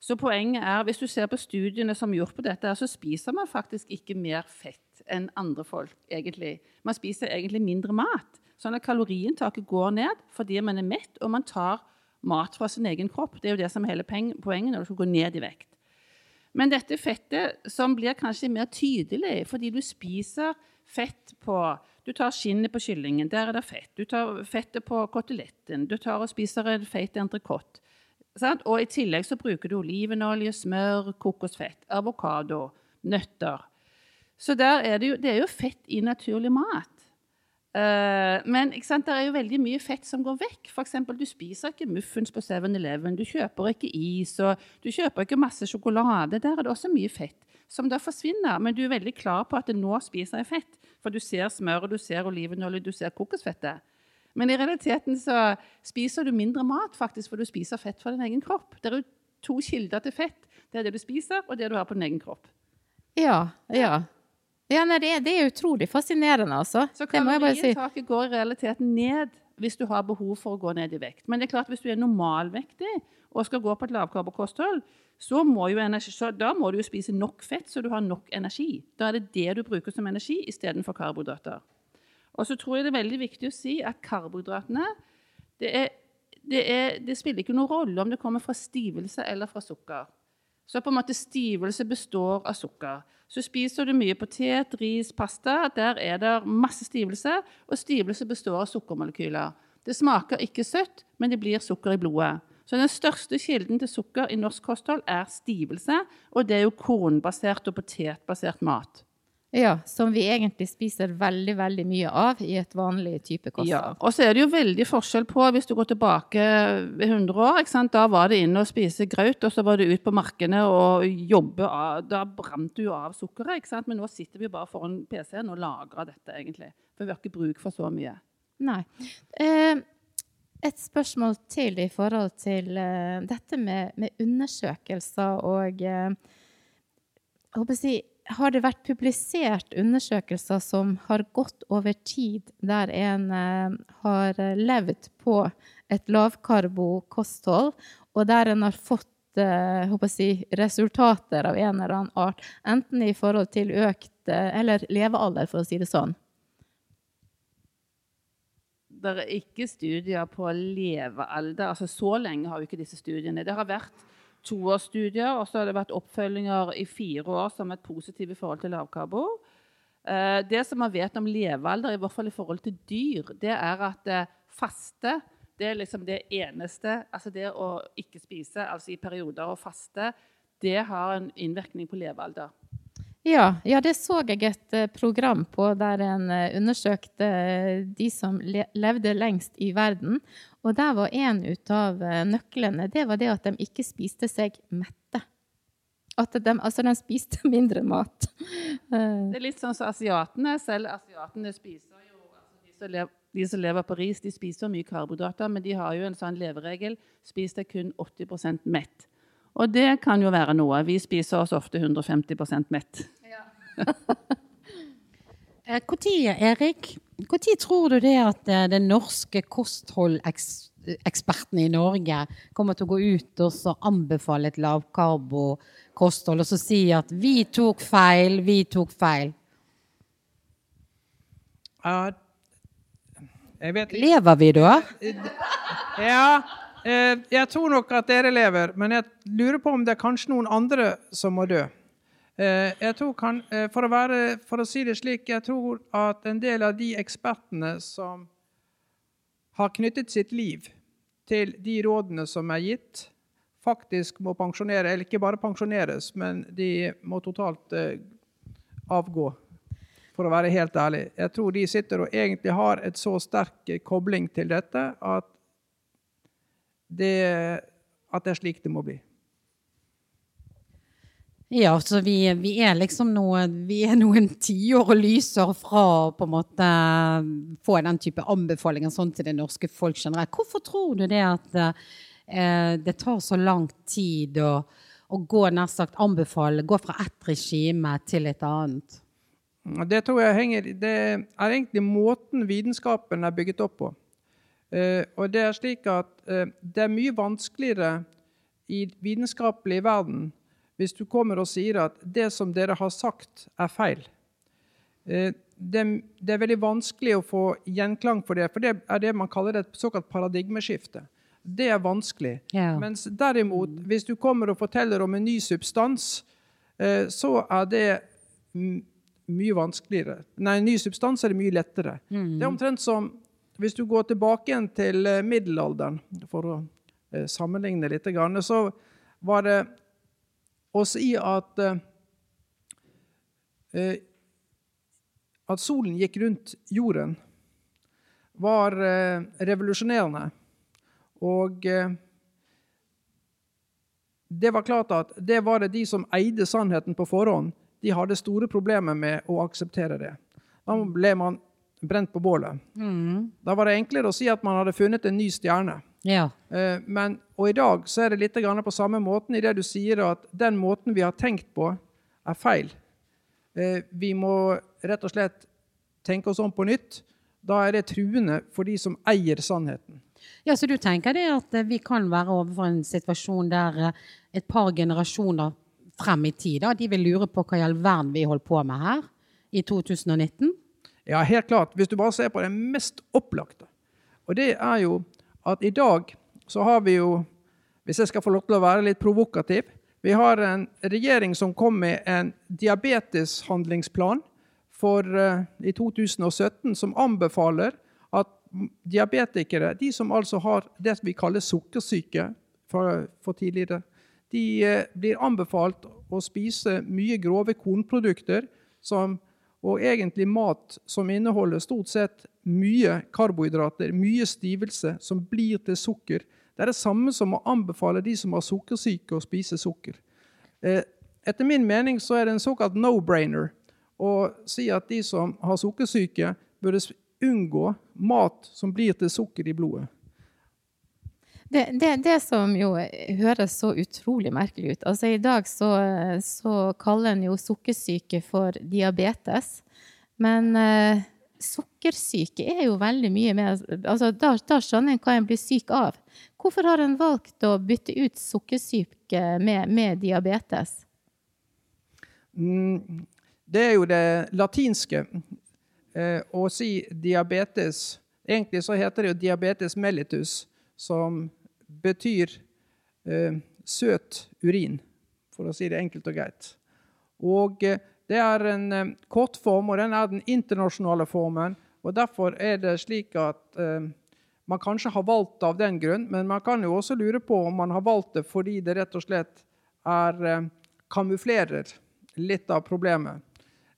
Så poenget er, hvis du ser på studiene som er gjort på dette, så spiser man faktisk ikke mer fett enn andre folk, egentlig. Man spiser egentlig mindre mat. Sånn at kaloriinntaket går ned fordi man er mett, og man tar mat fra sin egen kropp. Det er jo det som er hele poenget når du skal gå ned i vekt. Men dette fettet som blir kanskje mer tydelig fordi du spiser fett på Du tar skinnet på kyllingen, der er det fett. Du tar fettet på koteletten. Du tar og spiser en feit entrecôte. Og i tillegg så bruker du olivenolje, smør, kokosfett, avokado, nøtter. Så er det, jo, det er jo fett i naturlig mat. Eh, men det er jo veldig mye fett som går vekk. For eksempel, du spiser ikke muffins på 7-Eleven, du kjøper ikke is, og du kjøper ikke masse sjokolade. Der er det også mye fett som da forsvinner. Men du er veldig klar på at nå spiser jeg fett. For du ser smør, du ser olivenolje, du ser kokosfettet. Men i realiteten så spiser du mindre mat faktisk, for du spiser fett fra din egen kropp. Det er jo to kilder til fett. Det er det du spiser, og det du har på din egen kropp. Ja, ja. Ja, nei, det, er, det er utrolig fascinerende, altså. Så bare si. går i realiteten ned hvis du har behov for å gå ned i vekt. Men det er klart hvis du er normalvektig og skal gå på et lavkarbokosthold, så må, energi, så da må du jo spise nok fett så du har nok energi. Da er det det du bruker som energi istedenfor karbohydrater. Og så tror jeg det er veldig viktig å si at karbohydratene det, er, det, er, det spiller ikke noen rolle om det kommer fra stivelse eller fra sukker. Så på en måte stivelse består av sukker. Så spiser du mye potet, ris, pasta. Der er det masse stivelse, og stivelse består av sukkermolekyler. Det smaker ikke søtt, men det blir sukker i blodet. Så den største kilden til sukker i norsk kosthold er stivelse, og det er jo kornbasert og potetbasert mat. Ja, Som vi egentlig spiser veldig veldig mye av i et vanlig type kosthold. Ja, og så er det jo veldig forskjell på hvis du går tilbake 100 år. Da var det inn og spise graut, og så var det ut på markene og jobbe av Da brant du jo av sukkeret. ikke sant? Men nå sitter vi bare foran PC-en og lagrer dette, egentlig. For vi har ikke bruk for så mye. Nei. Eh, et spørsmål til i forhold til eh, dette med, med, undersøkelser og eh, jeg håper å si, har det vært publisert undersøkelser som har gått over tid, der en eh, har levd på et lavkarbo-kosthold, og der en har fått eh, si, resultater av en eller annen art, enten i forhold til økt eh, eller levealder, for å si det sånn? Det er ikke studier på levealder. altså Så lenge har jo ikke disse studiene. Det har vært toårsstudier, og så har det vært oppfølginger i fire år som er positive i forhold til lavkarbo. Eh, det som man vet om levealder, i hvert fall i forhold til dyr, det er at eh, faste det er liksom det eneste Altså det å ikke spise, altså i perioder og faste, det har en innvirkning på levealder. Ja, ja, det så jeg et eh, program på der en undersøkte de som levde lengst i verden. Og der var en av eh, nøklene det var det at de ikke spiste seg mette. At de, altså de spiste mindre mat. Eh. Det er litt sånn som asiatene. Selv asiatene spiser jo altså de, som lever, de, som lever, på ris, de spiser mye karbohydrater, men de har jo en sånn leveregel. Spis deg kun 80% mett. Og det kan jo være noe. Vi spiser oss ofte 150% mett. Når, Erik, når tror du det at eh, den norske kostholdeksperten i Norge kommer til å gå ut og anbefale et lavkarbo-kosthold og så si at 'vi tok feil, vi tok feil'? Uh, lever vi da? Ja, eh, jeg tror nok at dere lever, men jeg lurer på om det er kanskje noen andre som må dø. Eh, jeg tror kan, eh, for, å være, for, å si det slik, jeg tror at en del av de ekspertene som har knyttet sitt liv til de rådene som er gitt, faktisk må pensjonere, eller ikke bare pensjoneres, men de må totalt uh, avgå. For å være helt ærlig. Jeg tror de sitter og egentlig har et så sterk kobling til dette at det, at det er slik det må bli. Ja, så vi, vi, er liksom noe, vi er noen tiår og lyser fra å på en måte få den type anbefalinger sånn til det norske folk generelt. Hvorfor tror du det at eh, det tar så lang tid å, å gå nær sagt anbefale, gå fra ett regime til et annet? Det tror jeg henger, det er egentlig måten vitenskapen er bygget opp på. Eh, og det er slik at eh, det er mye vanskeligere i vitenskapelig verden hvis du kommer og sier at det som dere har sagt, er feil. Eh, det, det, er veldig vanskelig å få gjenklang for det, for det er det man kaller et såkalt paradigmeskifte. Det er vanskelig. Yeah. Mens derimot, hvis du kommer og forteller om en ny substans, eh, så er det mye vanskeligere. Nei, en ny substans er det mye lettere. Mm. Det er omtrent som hvis du går tilbake igjen til eh, middelalderen, for å sammenligne litt, så var det og si at uh, at solen gikk rundt jorden, var eh, revolusjonerende. Og eh, det var klart at det var det de som eide sannheten på forhånd, de hadde store problemer med å akseptere det. Da ble man brent på bålet. Mm. Da var det enklere å si at man hadde funnet en ny stjerne. Ja. Eh, Men, og i dag så er det litt på samme måten i det du sier at den måten vi har tenkt på, er feil. Eh, Vi må rett og slett tenke oss om på nytt. Da er det truende for de som eier sannheten. ja, så du tenker det at eh, vi kan være overfor en situasjon der et par generasjoner frem i tid, de vil lure på hva i all verden vi holder på med her i 2019? Ja, helt klart. Hvis du bare ser på det mest opplagte. Og det er jo at i dag så har vi jo, hvis jeg skal få lov til å være litt provokativ, vi har en regjering som kom med en diabeteshandlingsplan for, eh, i 2017 som anbefaler at diabetikere, de som altså har det vi kaller sukkersyke for, for tidligere, de eh, blir anbefalt å spise mye grove kornprodukter som, og egentlig mat som inneholder stort sett mye karbohydrater, mye stivelse, som blir til sukker. Det er det samme som å anbefale de som har sukkersyke, å spise sukker. Eh, Etter min mening så er det en såkalt no-brainer å si at de som har sukkersyke, burde unngå mat som blir til sukker i blodet. Det, det, det som jo høres så utrolig merkelig ut altså I dag så, så kaller en jo sukkersyke for diabetes. Men eh, sukkersyke er jo veldig mye mer altså da, da skjønner en hva en blir syk av. Hvorfor har en valgt å bytte ut sukkersyke med, med diabetes? Mm, Det er jo det latinske eh, å si diabetes. Egentlig så heter det jo diabetes mellitus, som betyr eh, søt urin, for å si det enkelt og greit. Og eh, det er en eh, kortform, og den er den internasjonale formen. og Derfor er det slik at eh, man kanskje har valgt det av den grunn, men man kan jo også lure på om man har valgt det fordi det rett og slett er, eh, kamuflerer litt av problemet.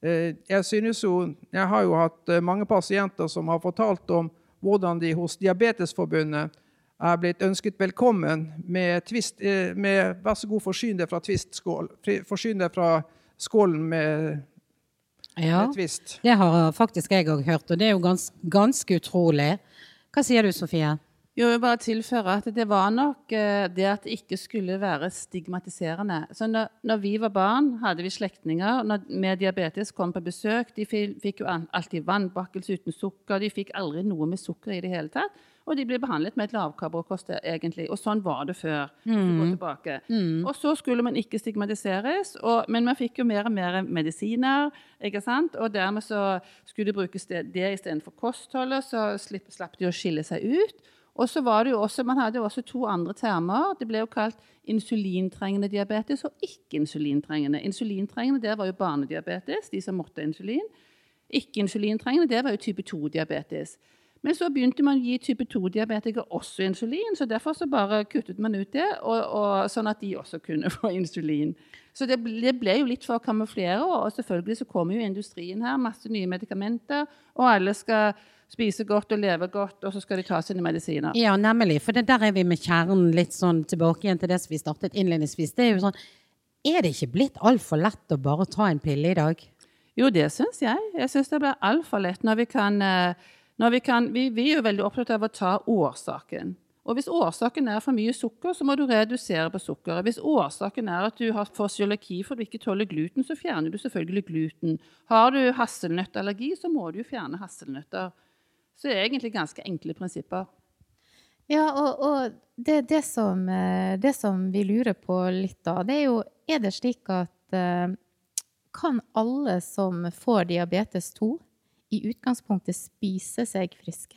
Eh, Jeg synes jo, jeg har jo hatt mange pasienter som har fortalt om hvordan de hos Diabetesforbundet er blitt ønsket velkommen med, twist, eh, med 'vær så god, forsyn deg fra twist-skål'. Forsyn deg fra skålen med, Ja, med twist. det har faktisk jeg òg hørt, og det er jo gans, ganske utrolig. Hva sier du, Sofie? Jo, jeg vil bare tilføre at det var nok eh, det at det ikke skulle være stigmatiserende. Så når, når vi var barn, hadde vi slektninger når, med diabetes kom på besøk. De fikk jo alltid vannbakkelse uten sukker. De fikk aldri noe med sukker i det hele tatt. Og de ble behandlet med et lavkarbokost, egentlig. Og sånn var det før. Mm. Mm. Og så skulle man ikke stigmatiseres, og, men man fikk jo mer og mer medisiner. ikke sant? Og dermed så skulle det brukes det, det istedenfor kostholdet, så slipp, slapp de å skille seg ut. Og så var det jo også, Man hadde jo også to andre termer. Det ble jo kalt insulintrengende diabetes og ikke-insulintrengende. Insulintrengende det var jo barnediabetes, de som måtte insulin. Ikke-insulintrengende det var jo type 2-diabetes. Men så begynte man å gi type 2-diabetikere også insulin, så derfor så bare kuttet man ut det, og, og, sånn at de også kunne få insulin. Så det ble, det ble jo litt for å kamuflere, og selvfølgelig så kommer jo industrien her, masse nye medikamenter, og alle skal spise godt og leve godt, og så skal de ta sine medisiner. Ja, nemlig. For det der er vi med kjernen litt sånn tilbake igjen til det som vi startet innledningsvis. Det er jo sånn Er det ikke blitt altfor lett å bare ta en pille i dag? Jo, det syns jeg. Jeg syns det blir altfor lett når vi kan eh, når vi, kan vi, vi er jo veldig opptatt av å ta årsaken. Og Hvis årsaken er for mye sukker, så må du redusere på sukkeret. Hvis årsaken er at du har får cøliaki fordi du ikke tåler gluten, så fjerner du selvfølgelig gluten. Har du hasselnøttallergi, så må du fjerne hasselnøtter. Så det er egentlig ganske enkle prinsipper. Ja, og, og det, det, som, eh, det som vi lurer på litt da, det er jo Er det slik at eh, kan alle som får diabetes 2, i utgangspunktet spise seg friske?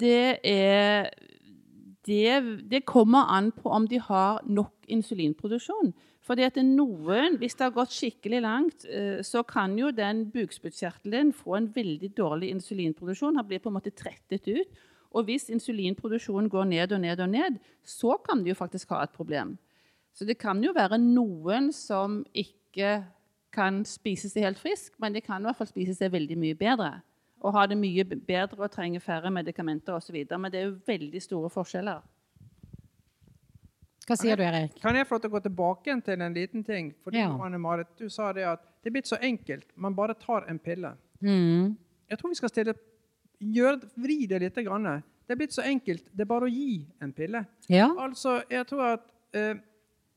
Det er det, det kommer an på om de har nok insulinproduksjon. Fordi at noen, hvis det har gått skikkelig langt, eh, så kan jo den bukspyttkjertelen få en veldig dårlig insulinproduksjon. Han blir på en måte trettet ut. Og hvis insulinproduksjonen går ned og ned og ned, så kan de jo faktisk ha et problem. Så det kan jo være noen som ikke kan spise seg helt frisk, men de kan i hvert fall spise seg veldig mye bedre. Og ha det mye bedre og trenge færre medikamenter osv. Men det er jo veldig store forskjeller. Hva sier du, Erik? Kan jeg få lov til å gå tilbake til en liten ting? Fordi Ja. Anne Marit, du sa det at det er blitt så enkelt. Man bare tar en pille. Mm. Jeg tror vi skal stille, gjøre, vri det litt. Grann. Det er blitt så enkelt. Det er bare å gi en pille. Ja. Altså, jeg tror at eh,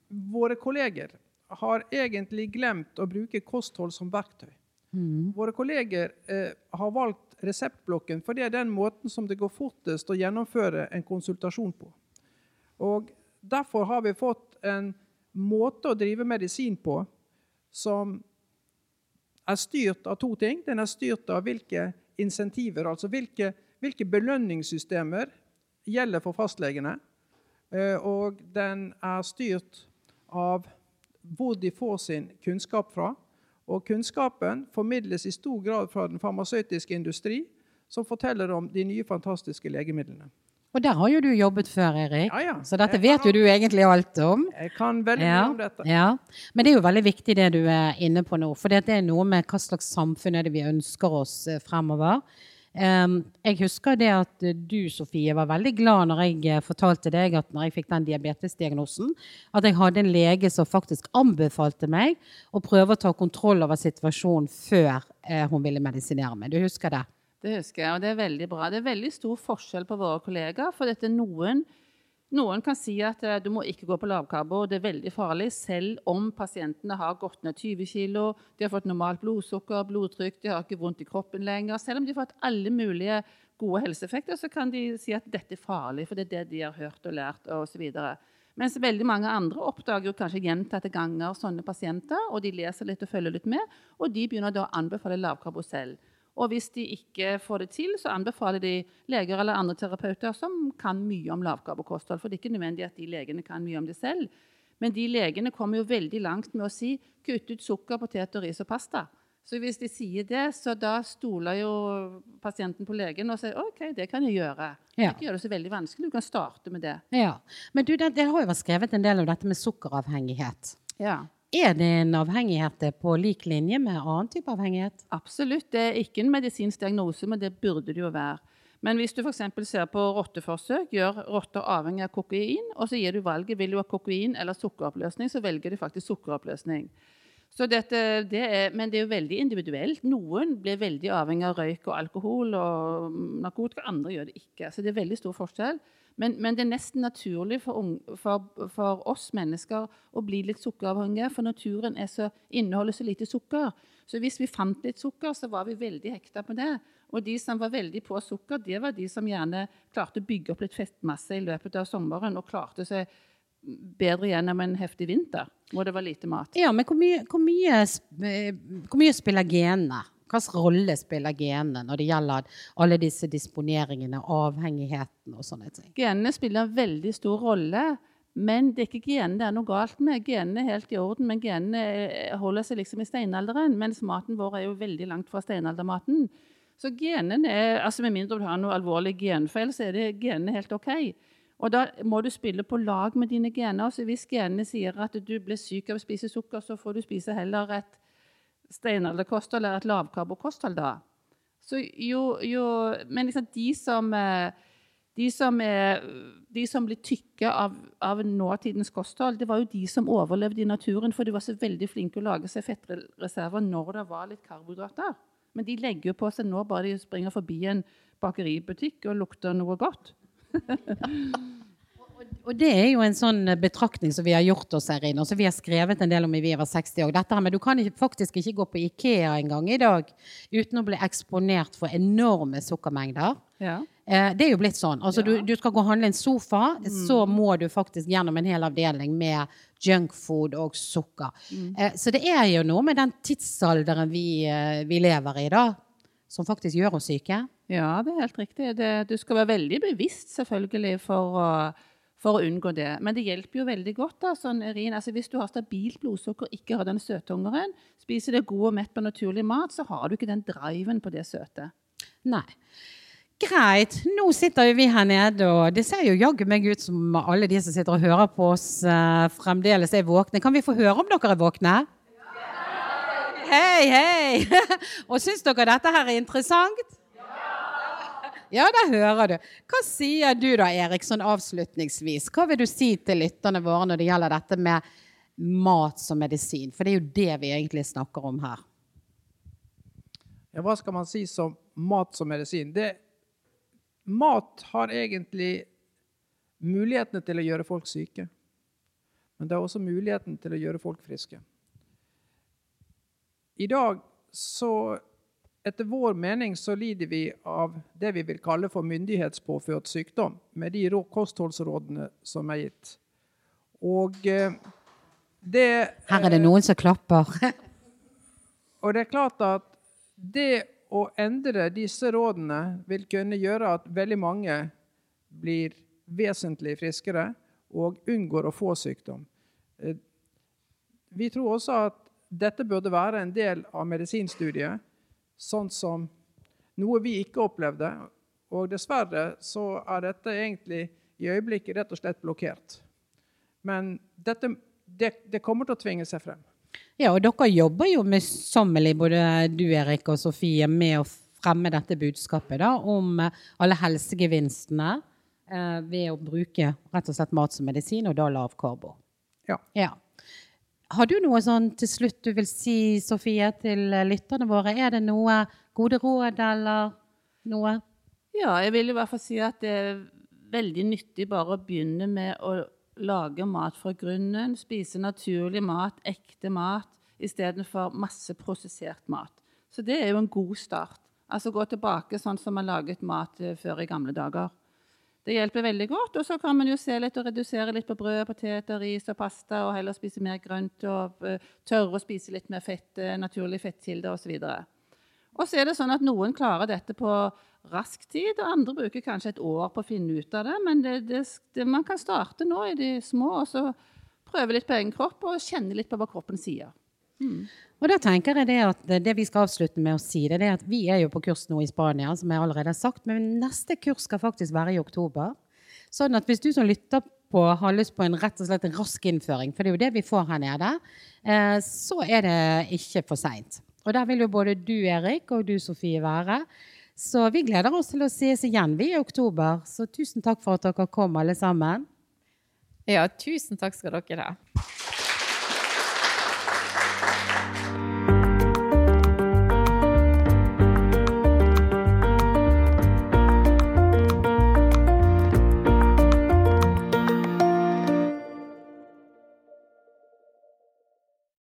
våre kolleger har egentlig glemt å bruke kosthold som verktøy. Våre kolleger eh, har valgt reseptblokken, for det er den måten som det går fortest å gjennomføre en konsultasjon på. Og Derfor har vi fått en måte å drive medisin på som er styrt av to ting. Den er styrt av hvilke insentiver, altså hvilke, hvilke belønningssystemer gjelder for fastlegene. Eh, Og den er styrt av hvor de får sin kunnskap fra. Og kunnskapen formidles i stor grad fra den farmasøytiske industri, som forteller om de nye, fantastiske legemidlene. Og der har jo du jobbet før, Erik. Ja, ja. Så dette vet jo du egentlig alt om. Jeg kan veldig mye Ja, om dette. ja. Men det er jo veldig viktig det du er inne på nå. For det er noe med hva slags samfunn er det vi ønsker oss eh, fremover. Jeg husker det at du, Sofie, var veldig glad når jeg eh, fortalte deg at når jeg fikk den diabetesdiagnosen, at jeg hadde en lege som faktisk anbefalte meg å prøve å ta kontroll over situasjonen før eh, hun ville medisinere meg. Du husker det? Det husker jeg, og det er veldig bra. Det er veldig stor forskjell på våre kollegaer. For dette noen, noen kan si at eh, du må ikke gå på lavkarbo, det er veldig farlig, selv om pasientene har gått ned 20 kg, de har fått normalt blodsukker, blodtrykk, de har ikke vondt i kroppen lenger. Selv om de har fått alle mulige gode helseeffekter, så kan de si at dette er farlig, for det er det de har hørt og lært osv. Mens veldig mange andre oppdager jo kanskje gjentatte ganger sånne pasienter, og de leser litt og følger litt med, og de begynner da å anbefale lavkarbo selv. Og hvis de ikke får det til, så anbefaler de leger eller andre terapeuter som kan mye om lavkarbokosthold. For det er ikke nødvendig at de legene kan mye om det selv. Men de legene kommer jo veldig langt med å si kutt ut sukker, poteter, ris og pasta. Så hvis de sier det, så da stoler jo pasienten på legen og sier OK, det kan jeg gjøre. Ja. Ikke gjør det så veldig vanskelig, du kan starte med det. Ja. Men du, det, det har jo vært skrevet en del om dette med sukkeravhengighet. Ja. Er det en avhengighet på lik linje med annen type avhengighet? Absolutt. Det er ikke en medisinsk diagnose, men det burde det jo være. Men hvis du f.eks. ser på rotteforsøk, gjør rotter avhengig av kokain, og så gir du valget vil du ha kokain eller sukkeroppløsning, så velger de faktisk sukkeroppløsning. Dette, det er, men det er jo veldig individuelt. Noen blir veldig avhengig av røyk og alkohol og narkotika, andre gjør det ikke. Så det er veldig stor forskjell. Men, men det er nesten naturlig for, unge, for, for oss mennesker å bli litt sukkeravhengige, for naturen så, inneholder så lite sukker. Så hvis vi fant litt sukker, så var vi veldig hekta på det. Og de som var veldig på sukker, det var de som gjerne klarte å bygge opp litt fettmasse i løpet av sommeren og klarte seg bedre gjennom en heftig vinter hvor det var lite mat. Ja, men hvor mye, hvor mye, eh, hvor mye spiller genene? Hvilken rolle spiller genene når det gjelder alle disse disponeringene, avhengigheten og sånne ting? Genene spiller en veldig stor rolle, men det er ikke genene det er noe galt med. Genene er helt i orden, men genene eh, holder seg liksom i steinalderen, mens maten vår er jo veldig langt fra steinaldermaten. Så genene er, altså Med mindre du har noe alvorlig genfeil, så er det genene helt OK. Og da må du spille på lag med dine gener. Så hvis genene sier at du blir syk av å spise sukker, så får du spise heller et steinalderkosthold eller et lavkarbokosthold da. Så jo, jo, men liksom de som, eh, de som, er, de som blir tykke av, av nåtidens kosthold, det var jo de som overlevde i naturen, for de var så veldig flinke å lage seg fettreserver når det var litt karbohydrater. Men de legger jo på seg nå bare de springer forbi en bakeributikk og lukter noe godt. Og det er jo en sånn betraktning som vi har gjort oss her inne, og som vi har skrevet en del om i Vi over 60 år. Dette her, men du kan ikke, faktisk ikke gå på Ikea engang i dag uten å bli eksponert for enorme sukkermengder. Ja. Eh, det er jo blitt sånn. Altså, du, du skal gå og handle en sofa, så må du faktisk gjennom en hel avdeling med junkfood og sukker. Eh, så det er jo noe med den tidsalderen vi, eh, vi lever i, da, som faktisk gjør oss syke. Ja, det er helt riktig. Det, du skal være veldig bevisst selvfølgelig for å, for å unngå det. Men det hjelper jo veldig godt. da, sånn, urin. altså Hvis du har stabilt blodsukker, ikke har den søthungeren, spiser det god og mett på naturlig mat, så har du ikke den driven på det søte. Nei. Greit. Nå sitter jo vi her nede, og det ser jo jaggu meg ut som alle de som sitter og hører på oss, eh, fremdeles er våkne. Kan vi få høre om dere er våkne? hei, hei! Og syns dere dette her er interessant? Ja, det hører du. Hva sier du da, Erik, sånn avslutningsvis? Hva vil du si til lytterne våre når det gjelder dette med mat som medisin? For det er jo det vi egentlig snakker om her. Ja, hva skal man si som mat som medisin? Det, mat har egentlig mulighetene til å gjøre folk syke. Men det er også muligheten til å gjøre folk friske. I dag så Etter vår mening så lider vi av det vi vil kalle for myndighetspåført sykdom, med de kostholdsrådene som er gitt. Og eh, det Her er det noen som klapper. Og det er klart at det å endre disse rådene vil kunne gjøre at veldig mange blir vesentlig friskere og unngår å få sykdom. Eh, vi tror også at dette burde være en del av medisinstudiet sånn som noe vi ikke opplevde. Og dessverre så er dette egentlig i øyeblikket rett og slett blokkert. Men dette, det, det kommer til å tvinge seg frem. Ja, og dere jobber jo møysommelig, både du Erik og Sofie, med å fremme dette budskapet da, om alle helsegevinstene eh, ved å bruke rett og slett mat som medisin, og da lav karbo. Ja. ja. Har du noe sånn til slutt du vil si, Sofie, til lytterne våre? Er det noe gode råd eller noe? Ja, jeg vil i hvert fall si at det er veldig nyttig bare å begynne med å lage mat fra grunnen. Spise naturlig mat, ekte mat, istedenfor masse prosessert mat. Så det er jo en god start. Altså gå tilbake sånn som man laget mat eh, før i gamle dager. Det hjelper veldig godt. Og så kan man jo se litt og redusere litt på brød, poteter, ris og pasta, og heller spise mer grønt og uh, tørre å spise litt mer fett, uh, naturlige fettkilder osv. Og så er det sånn at noen klarer dette på rask tid, og andre bruker kanskje et år på å finne ut av det. Men det, det, det, man kan starte nå i de små, og så prøve litt på egen kropp og kjenne litt på hva kroppen sier. Mm. Og da tenker jeg Det at det vi skal avslutte med å si, det er at vi er jo på kurs nå i Spania, som jeg allerede har sagt, men neste kurs skal faktisk være i oktober. Sånn at hvis du som lytter på har lyst på en rett og slett rask innføring, for det er jo det vi får her nede, eh, så er det ikke for seint. Og der vil jo både du, Erik, og du, Sofie, være. Så vi gleder oss til å ses igjen vi i oktober. Så tusen takk for at dere kom, alle sammen. Ja, tusen takk skal dere ha.